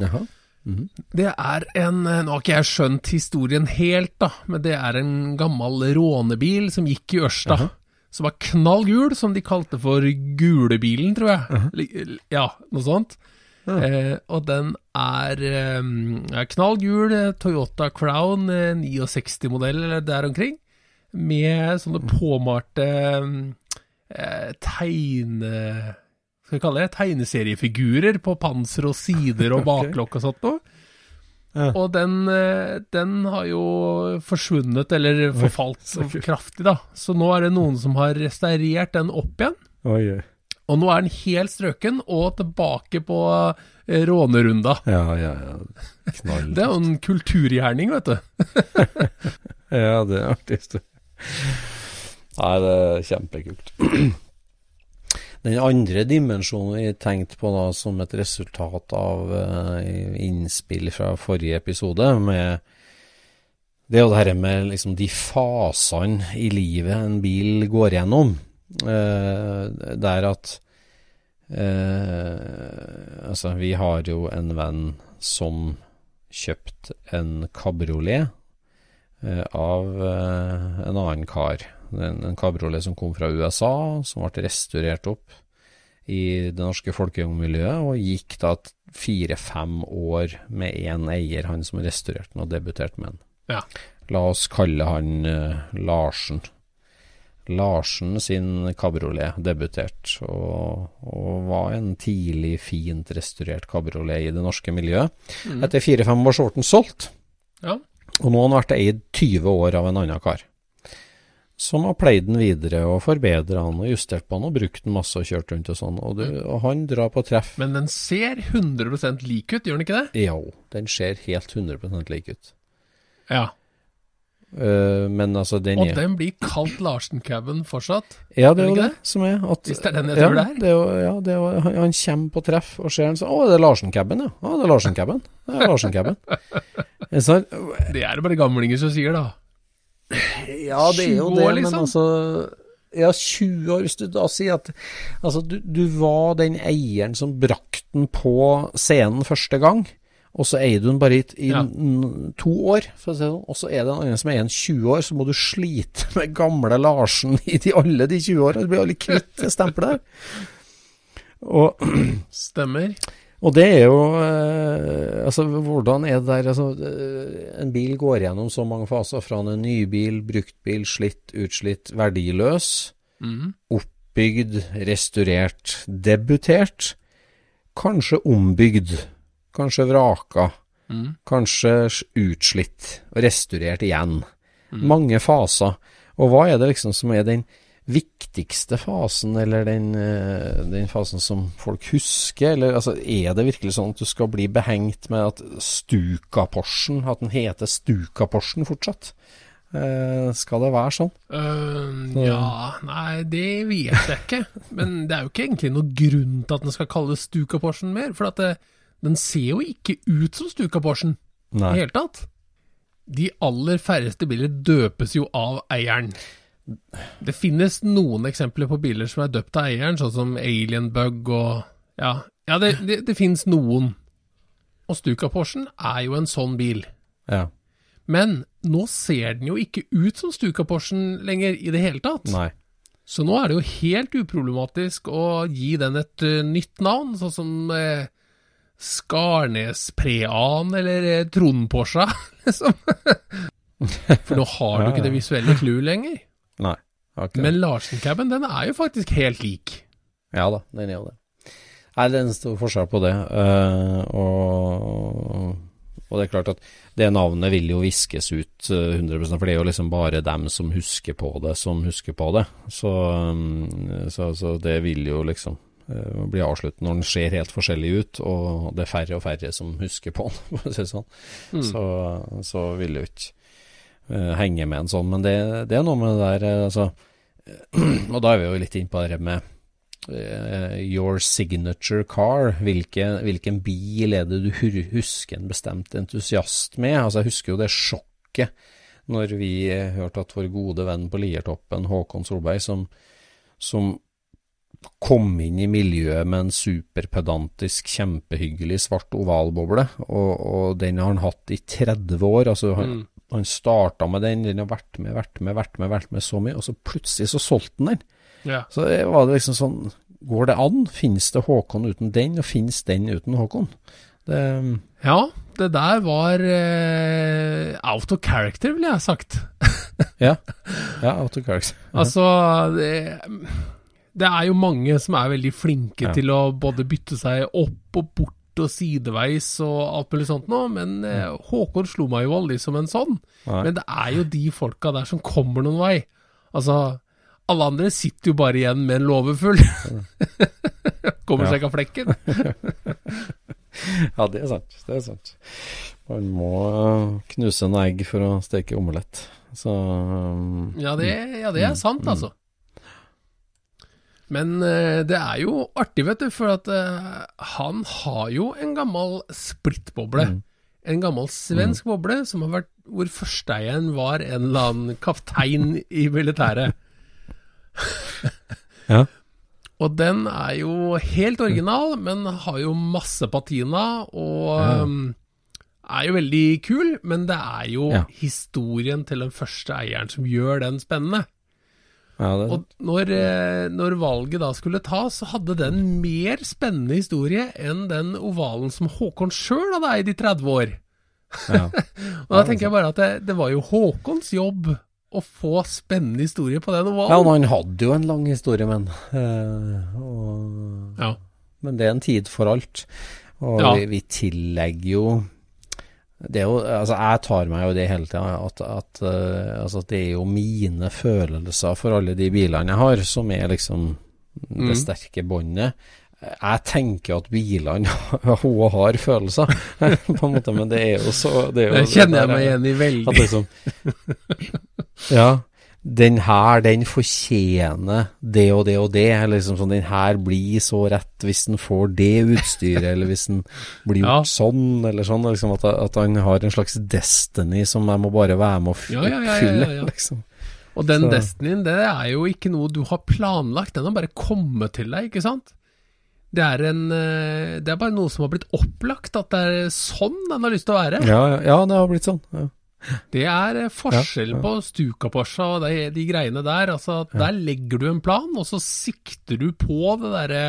Jaha. Mm -hmm. Det er en Nå har ikke jeg skjønt historien helt, da, men det er en gammel rånebil som gikk i Ørsta. Jaha. Som var knall gul, som de kalte for Gulebilen, tror jeg. Jaha. Ja, noe sånt. Ja. Eh, og den er eh, knallgul Toyota Crown, eh, 69-modell eller der omkring med sånne påmalte eh, tegne... Skal vi kalle det tegneseriefigurer på panser og sider og baklokk og sånt noe. Ja. Og den, eh, den, har jo forsvunnet, eller forfalt kraftig, da. Så nå er det noen som har restaurert den opp igjen. Oi, oi. Og nå er den helt strøken og tilbake på eh, rånerunda. Ja, ja, ja. Knall. Det er jo en kulturgjerning, vet du. ja, det er artig. Nei, det er kjempekult. Den andre dimensjonen jeg tenkte på da som et resultat av uh, innspill fra forrige episode, med det er jo det her med liksom de fasene i livet en bil går gjennom. Uh, er at uh, Altså, vi har jo en venn som kjøpte en kabriolet Eh, av eh, en annen kar. En, en kabriolet som kom fra USA, som ble restaurert opp i det norske folkeungmiljøet, og gikk da fire-fem år med én eier, han som restaurerte den og debuterte med den. Ja. La oss kalle han uh, Larsen. Larsen sin kabriolet debuterte, og, og, var en tidlig, fint restaurert kabriolet i det norske miljøet. Mm. Etter fire-fem år ble den solgt. Ja. Og nå har han vært eid 20 år av en annen kar. Som har pleid den videre og forbedra den og justert på den og brukt den masse og kjørt rundt og sånn. Og, du, og han drar på treff. Men den ser 100 lik ut, gjør den ikke det? Jo, den ser helt 100 lik ut. Ja. Uh, men altså, den Og den blir kalt Larsen-caben fortsatt? Ja, det er jo det, det, som er. At, Hvis det er den jeg tror ja, det er? Jo, ja, det er jo, han, han, kommer på treff og ser den sånn Å, det er Larsen-caben, ja. Å, det er Larsen-caben. Det er Larsen-caben. det er det bare gamlinger som sier, da. Ja, det er jo det, år, liksom. men altså ja, 20 år, hvis du da sier at altså, du, du var den eieren som brakte den på scenen første gang og så eier du den bare i, ja. to år, for å si det sånn. Og så er det en annen som eier den 20 år, så må du slite med gamle Larsen i de, alle de 20 åra. Du blir aldri kvitt det stempelet der. Stemmer. Og det er jo eh, altså, hvordan er det der altså, eh, En bil går gjennom så mange faser, fra en nybil, bruktbil, slitt, utslitt, verdiløs, Mm. oppbygd, restaurert, debutert, kanskje ombygd, kanskje vraka, mm. kanskje utslitt, og restaurert igjen. Mange faser. Og hva er det liksom som er den viktigste fasen, eller den, eh, den fasen som folk husker? Eller altså, er det virkelig sånn at du skal bli behengt med at Stuka-Porschen, at den heter Stuka-Porschen fortsatt? Eh, skal det være sånn? Øh, ja, nei, det vet jeg ikke. Men det er jo ikke egentlig noe grunn til at den skal kalles Stuka-Porschen mer. For at det, den ser jo ikke ut som Stuka-Porschen i det hele tatt. De aller færreste biler døpes jo av eieren. Det finnes noen eksempler på biler som er døpt av eieren, sånn som Alien Bug og Ja, ja det, det, det finnes noen. Og Stuka-Porschen er jo en sånn bil. Ja. Men nå ser den jo ikke ut som Stuka-Porschen lenger i det hele tatt. Nei. Så nå er det jo helt uproblematisk å gi den et uh, nytt navn, sånn som uh, Skarnes Prean eller uh, Trond Porscha, liksom. For nå har du ikke det visuelle clouet lenger. Nei. Okay. Men Larsen-caben, den er jo faktisk helt lik. Ja da, den er jo det. Nei, det er en stor forskjell på det. Uh, og, og det er klart at det navnet vil jo viskes ut eh, 100 for det er jo liksom bare dem som husker på det, som husker på det. Så, mm, så, så det vil jo liksom eh, bli avsluttet når den ser helt forskjellig ut, og det er færre og færre som husker på den, for å si det sånn. Så, så vil du ikke uh, henge med en sånn. Men det, det er noe med det der, eh, altså Og da er vi jo litt inn på det med uh, your signature car. Hvilke, hvilken bil er det du husker en bestemt entusiast med? Altså Jeg husker jo det sjokket når vi hørte at vår gode venn på Liertoppen, Håkon Solberg, som, som kom inn i miljøet med en superpedantisk, kjempehyggelig svart ovalboble, og, og den har han hatt i 30 år. altså han, han starta med den, den har vært med, vært med, vært med, vært med så mye, og så plutselig så solgte han den. Ja. Så var det liksom sånn Går det an? Finnes det Håkon uten den, og finnes den uten Håkon? Det, ja, det der var uh, out of character, ville jeg ha sagt. ja. ja, out of character. Ja. Altså, det, det er jo mange som er veldig flinke Ja. til å både bytte seg opp og bort og sideveis og alt mulig sånt nå, men eh, Håkon slo meg jo aldri som en sånn. Nei. Men det er jo de folka der som kommer noen vei. Altså, alle andre sitter jo bare igjen med en låve full. kommer seg ikke av flekken. Ja, det er sant. Det er sant. Man må knuse en egg for å steke omelett. Så um, Ja, det, ja, det er sant, altså. Men eh, det er jo artig, vet du, for at eh, han har jo en gammel splittboble. En gammel svensk boble som har vært hvor førsteeieren var en eller annen kaptein i militæret. Ja. Og den er jo helt original, men har jo masse patina og Ja. um, er jo veldig kul. Men det er jo Ja. historien til den første eieren som gjør den spennende. Ja, det Og når, eh, når valget da skulle tas, så hadde den mer spennende historie enn den ovalen som Håkon sjøl hadde eid i 30 år. ja. Og da tenker jeg bare at det, det var jo Håkons jobb å få spennende historie på den ja, ovalen. men han hadde jo en lang historie, men eh, og, Ja. Men det er en tid for alt. Og Ja. vi, vi tillegger jo jo, altså Jeg tar meg jo det hele tida, at, at, uh, altså det er jo mine følelser for alle de bilene jeg har, som er liksom Mm. det sterke båndet. Jeg tenker at bilene òg har følelser, på en måte, men det er jo så Det, er jo Det kjenner jeg meg igjen i veldig. Liksom Ja. Den her, den fortjener det og det og det. Eller liksom sånn, den her blir så rett hvis den får det utstyret, eller hvis den blir Ja. gjort sånn, eller sånn. Liksom at, at han har en slags destiny som jeg må bare være med å fylle, Ja, ja, ja, ja, oppfylle, ja, ja. liksom. Og den Så- destinyen, det er jo ikke noe du har planlagt, den har bare kommet til deg, ikke sant? Det er, en, eh, det er bare noe som har blitt opplagt, at det er sånn den har lyst til å være. Ja, ja, ja, det har blitt sånn. Ja. Det er eh, forskjell Ja, ja. på Stuka-Porsche og de, de greiene der. Altså, Der legger du en plan, og så sikter du på det derre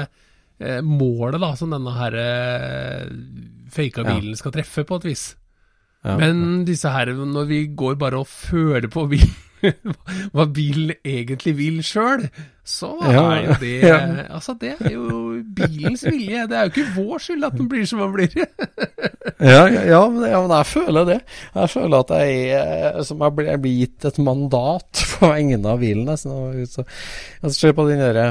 eh, målet da, som denne her eh, faka Ja. bilen skal treffe, på et vis. Ja. Men disse her, når vi går bare og føler på bil, hva bilen egentlig vil sjøl, så Ja, er jo det ja. Altså, det er jo bilens vilje. Det er jo ikke vår skyld at den blir som den blir. Ja, ja, men, ja, men jeg føler det. Jeg føler at jeg er Som jeg blir, jeg blir gitt et mandat på vegne av bilen. nesten. Så, jeg ser på den derre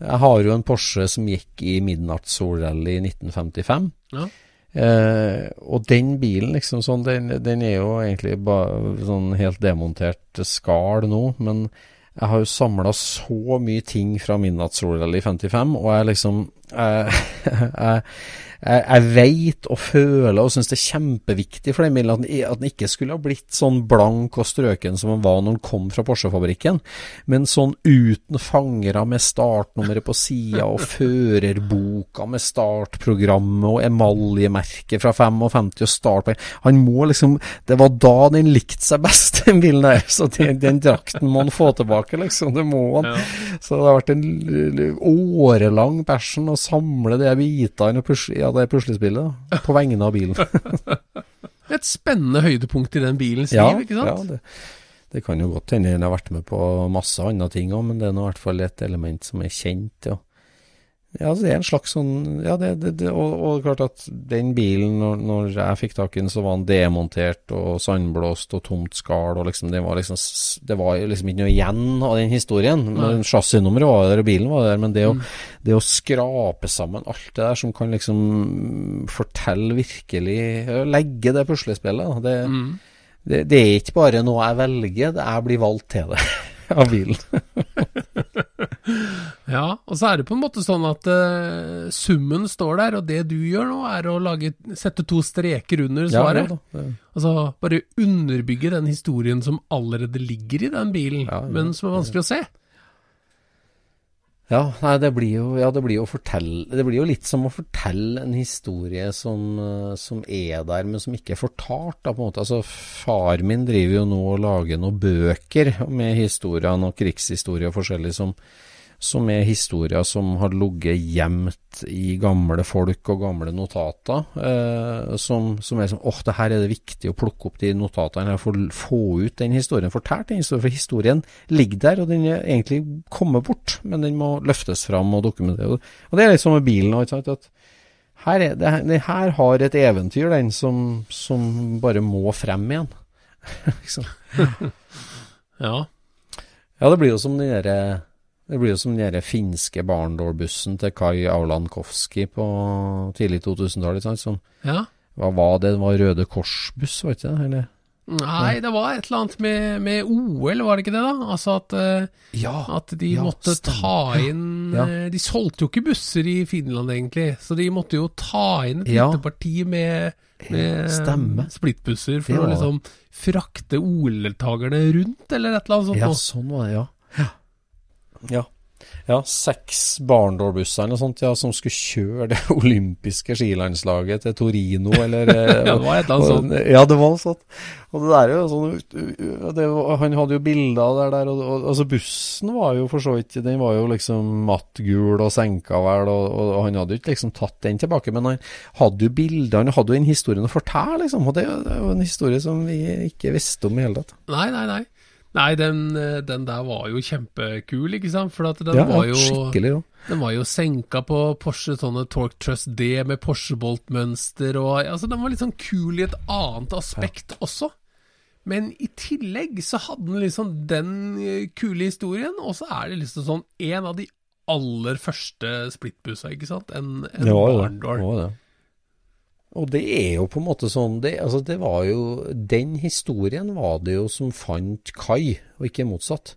Jeg har jo en Porsche som gikk i midnattssolrally i 1955. Ja. Eh, og den bilen, liksom sånn, den, den er jo egentlig bare sånn helt demontert skall nå, men jeg har jo samla så mye ting fra midnattssolrally i 55, og jeg liksom Jeg, jeg, jeg, jeg veit og føler og syns det er kjempeviktig for den bilen at den, at den ikke skulle ha blitt sånn blank og strøken som den var når den kom fra Porsche-fabrikken, men sånn uten fangere med startnummeret på sida og førerboka med startprogrammet og emaljemerket fra 55 og startpoeng. Han må liksom Det var da den likte seg best, den bilen der. Så den, den drakten må han få tilbake, liksom. Det må han. Ja. Så det har vært en årelang passion å samle de bitene og pushe ja, det puslespillet på vegne av bilen. Et spennende høydepunkt i den bilens ja, liv, ikke sant? ja det, det kan jo godt hende den har vært med på masse andre ting òg, men det er nå i hvert fall et element som er kjent. Ja, ja det er en slags sånn Ja, det, det, det og, og klart at den bilen, når, når jeg fikk tak i den, så var den demontert og sandblåst og tomt skall, og liksom det var liksom Det var liksom ikke noe igjen av den historien. Chassisnummeret var der, og bilen var der, men det å, det å skrape sammen alt det der som kan liksom fortelle virkelig Legge det puslespillet, det, Mm. det, det er ikke bare noe jeg velger, det jeg blir valgt til det av bilen. Ja, og så er det på en måte sånn at uh, summen står der, og det du gjør nå, er å lage, sette to streker under svaret. Ja, ja. Altså bare underbygge den historien som allerede ligger i den bilen, Ja, men som er vanskelig å se. Ja, nei, det blir jo, ja, det blir jo å fortelle Det blir jo litt som å fortelle en historie som, eh, som er der, men som ikke er fortalt, da, på en måte. Altså, far min driver jo nå og lager noen bøker med historier, noen krigshistorier forskjellig, som, som er historier som har ligget gjemt i gamle folk og gamle notater. Eh, som, som er sånn åh, det her er det viktig å plukke opp de notatene her, få, få ut den historien, fortalt den historien. For historien ligger der, og den er egentlig kommet bort, men den må løftes fram og dokumenteres. Og det er litt som med bilen òg. At her, er, det, det her har et eventyr, den, som, som bare må frem igjen. liksom. Ja. Ja, det blir jo som den derre det blir jo som den finske Barndal-bussen til Kai Aulankowski på tidlig 2000-tallet. Liksom. ja. hva var det? Det var Røde Kors-buss, var ikke det? Eller? Nei, det var et eller annet med, med OL, var det ikke det da? Altså at, eh, Ja. at de Ja, måtte stemmer. ta inn Ja. eh, De solgte jo ikke busser i Finland egentlig, så de måtte jo ta inn et lite parti med, med splittbusser for å liksom frakte OL-deltakerne rundt, eller et eller annet sånt. Ja, sånn var det, ja. Ja. Ja, seks Barndor-busser eller noe sånt, ja, som skulle kjøre det olympiske skilandslaget til Torino, eller eh, Ja, det var et eller annet sånt. Ja, det var noe sånt. Og det der er jo sånn det, Han hadde jo bilder der, der og, og, altså bussen var jo for så vidt Den var jo liksom mattgul og senka vel, og, og, og han hadde jo ikke liksom tatt den tilbake, men han hadde jo bilder, han hadde jo den historien å fortelle, liksom. Og det, det jo en historie som vi ikke visste om i hele tatt. Nei, nei, nei. Nei, den, eh, den der var jo kjempekul, ikke sant? For at den Ja, var jo skikkelig, ja. Den var jo senka på Porsche sånne Torque Trust D med Porsche-Bolt-mønster og Altså, den var litt sånn kul i et annet aspekt også. Men i tillegg så hadde den liksom den eh, kule historien, og så er det liksom sånn en av de aller første splittbussa, ikke sant? En, en Det var jo det. Barndal. Det var det. Og det er jo på en måte sånn det, altså det var jo Den historien var det jo som fant Kai, og ikke motsatt.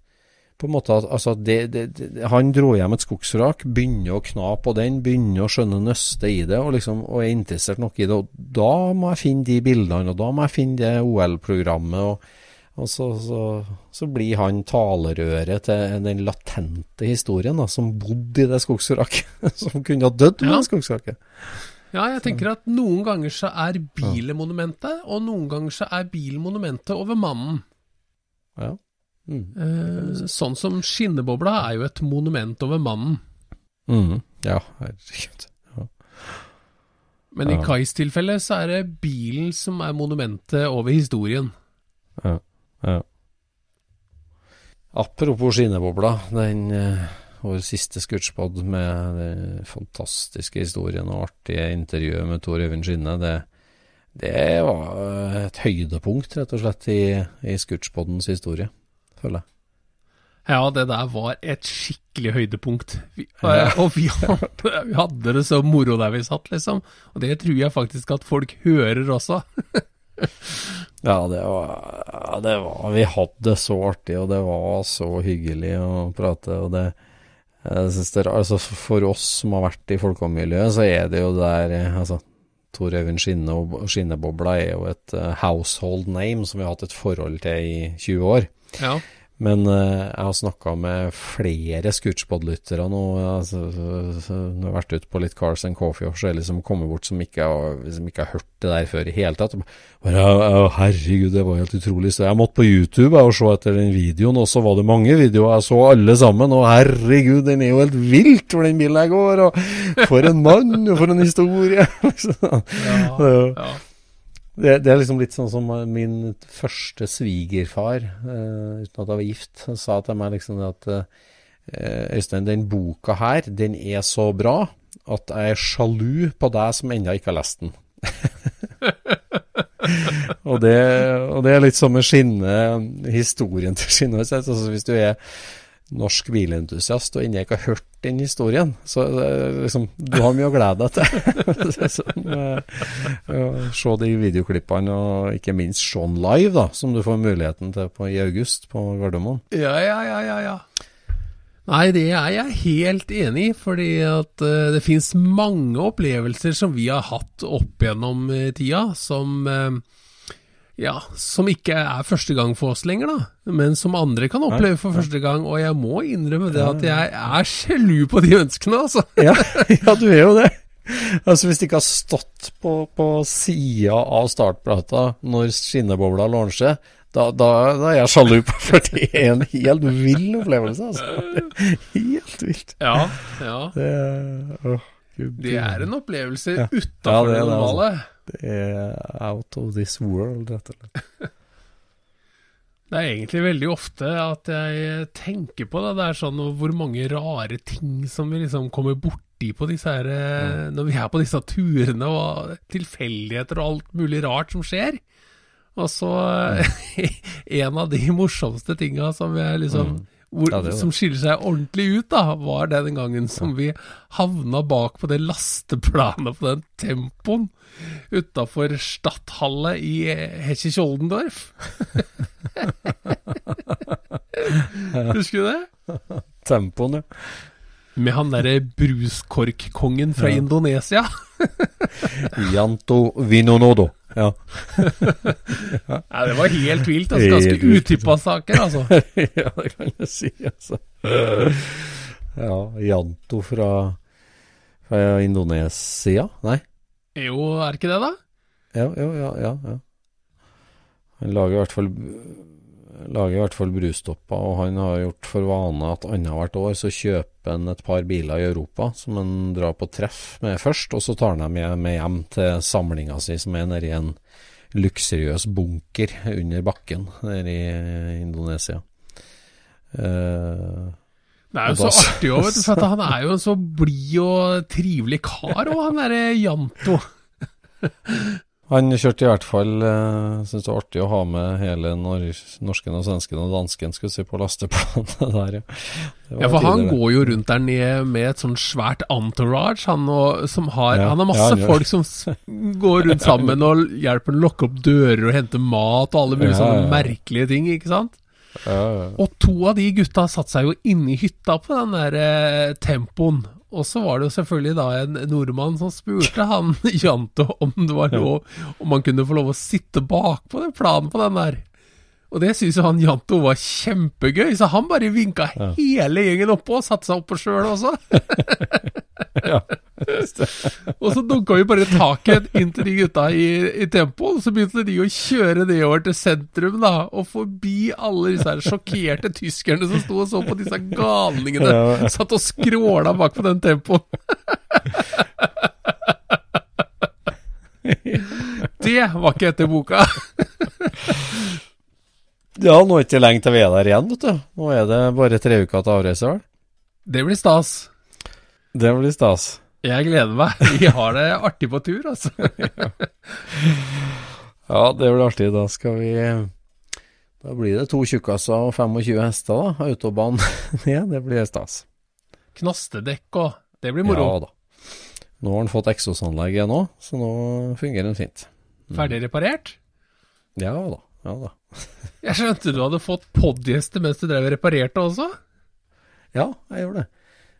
På en måte at altså det, det, Han dro hjem et skogsvrak, begynner å kna på den, begynner å skjønne nøstet i det, og liksom og er interessert nok i det. Og da må jeg finne de bildene, og da må jeg finne det OL-programmet. og, og så, så, så blir han talerøret til den latente historien da, som bodde i det skogsvraket. som kunne ha dødd med Ja. det skogsvraket. Ja, jeg tenker at noen ganger så er bilen monumentet, og noen ganger så er bilen monumentet over mannen. Ja. Mm. Eh, sånn som skinnebobla er jo et monument over mannen. Mm, ja, herregud. Ja. Men i. Kais tilfelle så er det bilen som er monumentet over historien. Ja, ja. Apropos skinnebobla, den eh, vår siste scootspod med den fantastiske historien og artige intervjuet med Tor Øyvind Skinne, det, det var et høydepunkt, rett og slett, i, i scootspodens historie, føler jeg. Ja, det der var et skikkelig høydepunkt. Vi, og vi hadde, vi hadde det så moro der vi satt, liksom. Og det tror jeg faktisk at folk hører også. Ja, det var, det var Vi hadde det så artig, og det var så hyggelig å prate. Og det er, altså For oss som har vært i folkemiljøet, så er det jo der eh, altså, Tor Øyvind Skinne og Skinnebobla er jo et eh, household name som vi har hatt et forhold til i 20 år. Ja. Men eh, jeg har snakka med flere Scootspod-lyttere nå. Altså, jeg har vært ute på litt Cars and Coffee, og så er det liksom kommet bort som ikke, har, som ikke har hørt det der før i hele tatt. Bare, herregud, det var helt utrolig. Så jeg måtte på YouTube og se etter den videoen, og så var det mange videoer. Jeg så alle sammen, og herregud, den er jo helt vilt hvor den bilen her går. Og for en mann, og for en historie. Ja, ja. Det, det er liksom litt sånn som min første svigerfar, uh, uten at jeg var gift, sa til meg liksom at uh, Øystein, den boka her, den er så bra at jeg er sjalu på deg som ennå ikke har lest den. og, det, og det er litt som med skinne, historien til Skinne. Altså, hvis du er norsk bilentusiast og ennå ikke har hørt den historien, så eh, liksom, du har mye å glede deg til. sånn, eh, ja, se de videoklippene, og ikke minst se den live, da, som du får muligheten til på, i august på Gardermoen. Ja, ja, ja, ja, ja. Nei, det er jeg helt enig i, fordi at eh, det finnes mange opplevelser som vi har hatt opp gjennom tida, som eh, ja, som ikke er første gang for oss lenger, da, men som andre kan oppleve for første gang. Og jeg må innrømme det at jeg er sjalu på de menneskene, altså. Ja, ja, du er jo det. Altså Hvis det ikke har stått på, på sida av startplata når skinnebobla lanser, da, da, da er jeg sjalu på, for det er en helt vill opplevelse. altså. Helt vilt. Ja, ja. Det, å, Det er en opplevelse Ja. Ja, utafor det det altså. normale. Det er out of this world, rett og slett. Det er egentlig veldig ofte at jeg tenker på det. Det er sånn hvor mange rare ting som vi liksom kommer borti på disse her mm. Når vi er på disse turene, og tilfeldigheter og alt mulig rart som skjer. Og så En av de morsomste tinga som jeg liksom hvor, Ja, som skiller seg ordentlig ut, da, var det den gangen som vi havna bak på det lasteplanet på den tempoen utafor Stadthalle i Hesje-Kjoldendorf. Husker du det? Tempoen, ja. Med han derre bruskorkkongen fra Indonesia. Janto Vinonodo. Ja. Nei, det var helt vilt. Altså, ganske utippa saker, altså. ja, det kan jeg si, altså. Ja, Janto fra, fra Indonesia? Nei? Jo, er ikke det, da? Ja, jo, ja, ja, ja. Han lager i hvert fall lager i hvert fall brustopper, og han har gjort for vane at annethvert år så kjøper han et par biler i Europa som han drar på treff med først, og så tar han dem med, hjem til samlinga si, som er nede i en luksuriøs bunker under bakken nede i Indonesia. Eh, Det er jo så artig òg, vet du. For han er jo en så blid og trivelig kar òg, han derre Janto. han kjørte i hvert fall uh, Syns det var artig å ha med hele nor norsken og svensken og dansken skulle si, på lasteplanet der, ja. Ja, for han går jo rundt der nede med et sånn svært entourage, han, og, som har, Ja, han har masse ja, folk som går rundt sammen og hjelper å lukke opp dører og hente mat og alle mulige Ja, sånne merkelige ting, ikke sant? Ja, ja. Og to av de gutta satte seg jo inne i hytta på den der eh, tempoen. Og så var det jo selvfølgelig da en nordmann som spurte han Janto om det var lov Om han kunne få lov å sitte bakpå den planen på den der. Og det syns jo han Janto var kjempegøy, så han bare vinka Ja. hele gjengen oppå og satte seg oppå sjøl også. ja. Og så dunka vi bare taket inn til de gutta i, i tempo, så begynte de å kjøre nedover til sentrum, da, og forbi alle disse her sjokkerte tyskerne som sto og så på disse galningene. Ja. Satt og skråla bak på den tempoen. Det var ikke etter boka. Ja, nå er det ikke lenge til vi er der igjen, vet du. Nå er det bare tre uker til avreise, vel. Det blir stas. Det blir stas. Jeg gleder meg. Vi har det artig på tur, altså. Ja, det blir artig. Da skal vi Da blir det to tjukkaser og 25 hester, da. Autobahn ned. Det blir stas. Knastedekk og Det blir moro. Ja da. Nå har han fått eksosanlegg igjen òg, så nå fungerer den fint. Ferdig reparert? Ja da. Ja da. Jeg skjønte du hadde fått podgjester mens du drev og reparerte også? Ja, jeg gjorde det.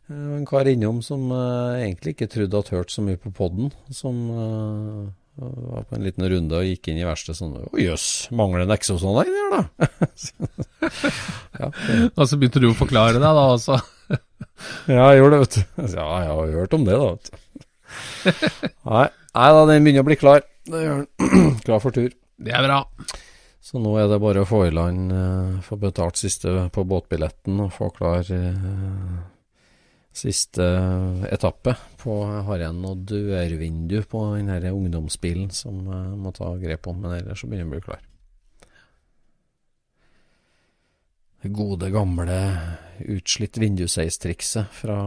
Det var en kar innom som uh, egentlig ikke trodde at hørt så mye på podden, som uh, var på en liten runde og gikk inn i verkstedet sånn Å jøss, mangler en eksosanlegg der, da? ja, Og så begynte du å forklare deg, da altså? ja, jeg gjorde det, vet du. Ja, jeg har hørt om det, da, vet du. Nei, nei da, den begynner å bli klar. Det gjør den. klar for tur. Det er bra. Så nå er det bare å få i land, eh, få betalt siste på båtbilletten og få klar eh, siste etappe. På, jeg har igjen noe dørvindu på den her ungdomsbilen som jeg må ta grep om, men ellers så begynner den å bli klar. Det gode, gamle utslitt vindusseistrikset fra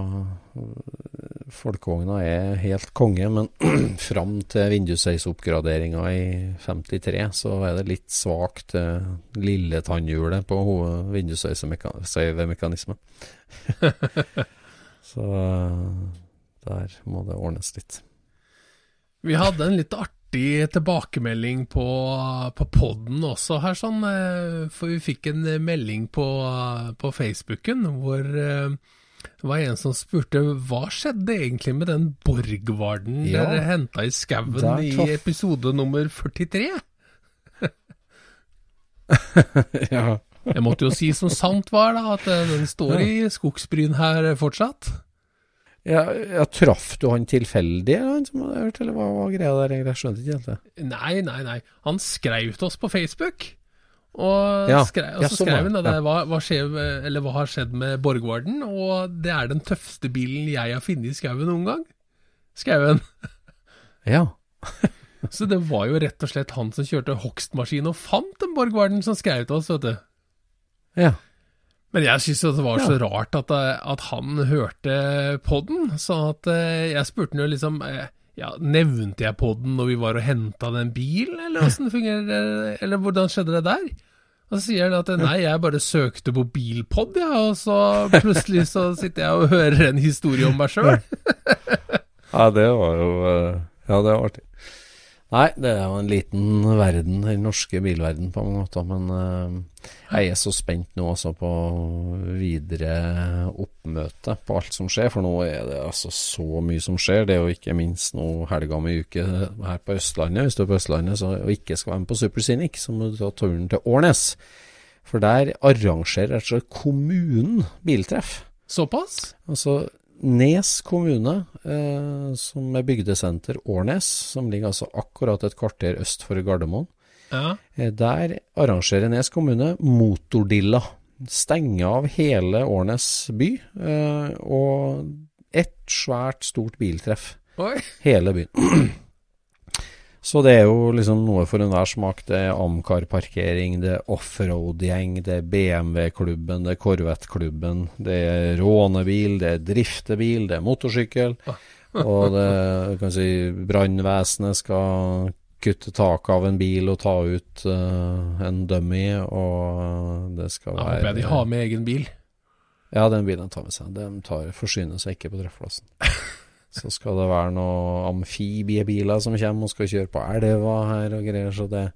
folkevogna er helt konge, men fram til vindusseisoppgraderinga i 53 så er det litt svakt eh, lille tannhjulet på vindusseisemekanismen. så øh, der må det ordnes litt. Vi hadde en litt artig tilbakemelding på, på podden også her, sånn. eh, For vi fikk en melding på, på Facebooken hvor eh, det var en som spurte hva skjedde egentlig med den Borgvarden Ja, dere henta i skauen i episode nummer 43? ja. Jeg måtte jo si som sant var, da, at eh, den står i skogsbryn her fortsatt. Ja, ja, traff du han tilfeldig, han som hadde hørt, eller hva var greia der? Jeg skjønte ikke helt det. Nei, nei, nei. Han skrev til oss på Facebook. Og, Ja, skrev, og ja, så sånn skrev hun det, ja. hva, hva, skjer, eller hva har skjedd med Borgvarden, og det er den tøffeste bilen jeg har funnet i skauen noen gang. Han. Ja. Så det var jo rett og slett han som kjørte hogstmaskin og fant den Borgvarden som skrev til oss, vet du. Ja. Men jeg syns det var Ja. så rart at, eh, at han hørte podden, så at eh, jeg spurte han jo liksom eh, ja, Nevnte jeg podden når vi var og henta den bilen, eller åssen fungerer eller hvordan skjedde det der? Og så sier han at nei, jeg bare søkte på bilpod, ja, og så plutselig så sitter jeg og hører en historie om meg sjøl. Ja, det var jo eh, Ja, det var artig. Nei, det er jo en liten verden, den norske bilverden på mange måter. Men eh, jeg er så spent nå også på videre oppmøte på alt som skjer. For nå er det altså så mye som skjer. Det er jo ikke minst nå helga om ei uke her på Østlandet. Hvis du er på Østlandet så, og ikke skal være med på Supersinic, så må du ta turen til Årnes. For der arrangerer rett og slett kommunen biltreff. Såpass? Altså Nes kommune, eh, som er bygdesenter Årnes, som ligger altså akkurat et kvarter øst for Gardermoen. Ja. Eh, der arrangerer Nes kommune Motordilla. Stenge av hele Årnes by, eh, og ett svært stort biltreff. Oi. Hele byen. Så det er jo liksom noe for enhver smak. Det er Amcar-parkering, det er offroad-gjeng, det er BMW-klubben, det er Corvette-klubben, det er rånebil, det er driftebil, det er motorsykkel. Og det kan si brannvesenet skal kutte taket av en bil og ta ut uh, en dummy, og det skal Da Jeg håper jeg de har med egen bil. ja, den bilen tar med seg. De tar, forsyner seg ikke på treffplassen. Så skal det være noen amfibiebiler som kommer og skal kjøre på elva her og greier. Så det er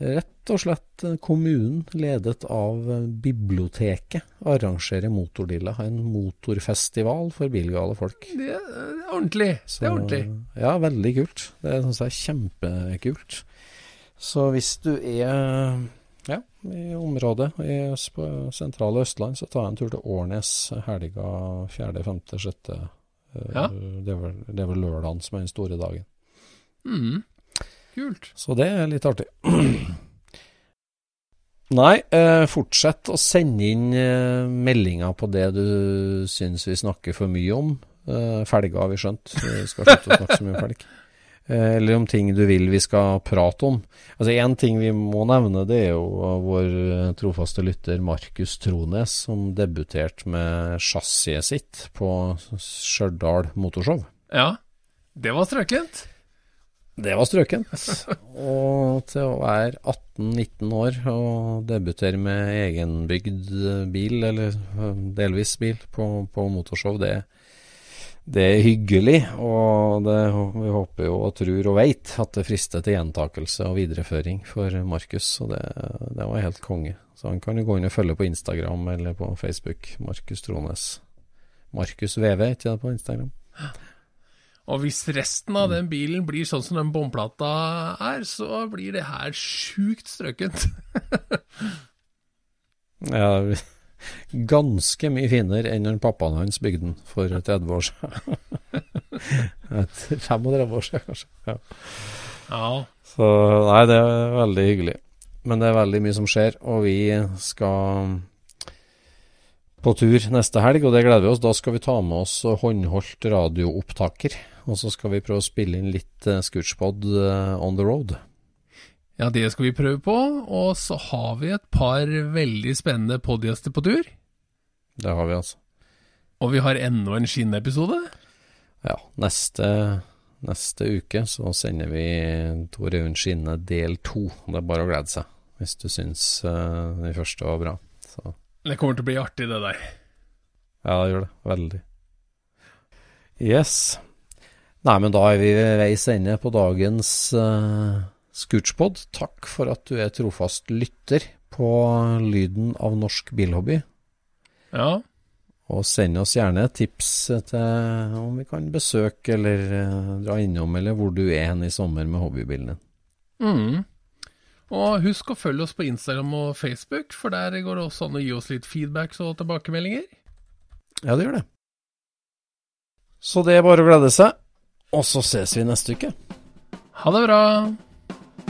rett og slett eh, kommunen, ledet av eh, biblioteket, arrangerer Motordilla. En motorfestival for bilgale folk. Det er ordentlig. Så, Det er ordentlig. Ja, veldig kult. Det syns jeg er kjempekult. Så hvis du er ja, i området i, på sentrale Østland, så ta en tur til Årnes helga 4., 5., 6. Eh, Ja. Det, er vel, det er vel lørdagen som er den store dagen. Mm. Kult. Så det er litt artig. Nei, eh, fortsett å sende inn eh, meldinger på det du syns vi snakker for mye om. Eh, felger har vi skjønt, vi skal slutte å snakke så mye om felg. Eh, eller om ting du vil vi skal prate om. Altså Én ting vi må nevne, det er jo vår eh, trofaste lytter Markus Trones, som debuterte med chassiset sitt på Stjørdal Motorshow. Ja, det var strøkent. Det var strøkent. Og til å være 18-19 år og debutere med egenbygd bil, eller delvis bil, på, på motorshow, det, det er hyggelig. Og det, vi håper jo og tror og veit at det frister til gjentakelse og videreføring for Markus. Og det, det var helt konge. Så han kan jo gå inn og følge på Instagram eller på Facebook. Markus Trones. Markus VV, ikke det på Instagram? Og hvis resten av den bilen blir sånn som den bomplata er, så blir det her sjukt strøkent. Ja, ganske mye finere enn når pappaen hans bygde den for 30 år siden. Et 35 år siden, kanskje. Ja. Ja, Så nei, det er veldig hyggelig. Men det er veldig mye som skjer, og vi skal på tur neste helg, og det gleder vi oss. Da skal vi ta med oss håndholdt radioopptaker, og så skal vi prøve å spille inn litt uh, Scootspod eh, on the road. Ja, det skal vi prøve på. Og så har vi et par veldig spennende podgjester på tur. Det har vi, altså. Og vi har enda en skinnepisode. Ja, neste, neste uke så sender vi Tor Aun Skinne del to. Det er bare å glede seg, hvis du syns uh, den første var bra. Så Det kommer til å bli artig, det der. ja, det gjør det. Veldig. Yes. Nei, men da er vi ved veis ende på dagens uh, Scootspod. Takk for at du er trofast lytter på lyden av norsk bilhobby. Ja, Og send oss gjerne tips til om vi kan besøke eller eh, dra innom, eller hvor du er hen i sommer med hobbybilen din. Mm. Og husk å følge oss på Instagram og Facebook, for der går det også an å gi oss litt feedbacks og tilbakemeldinger. Ja, det gjør det. Så det er bare å glede seg. Og så ses vi neste uke. Ha det bra!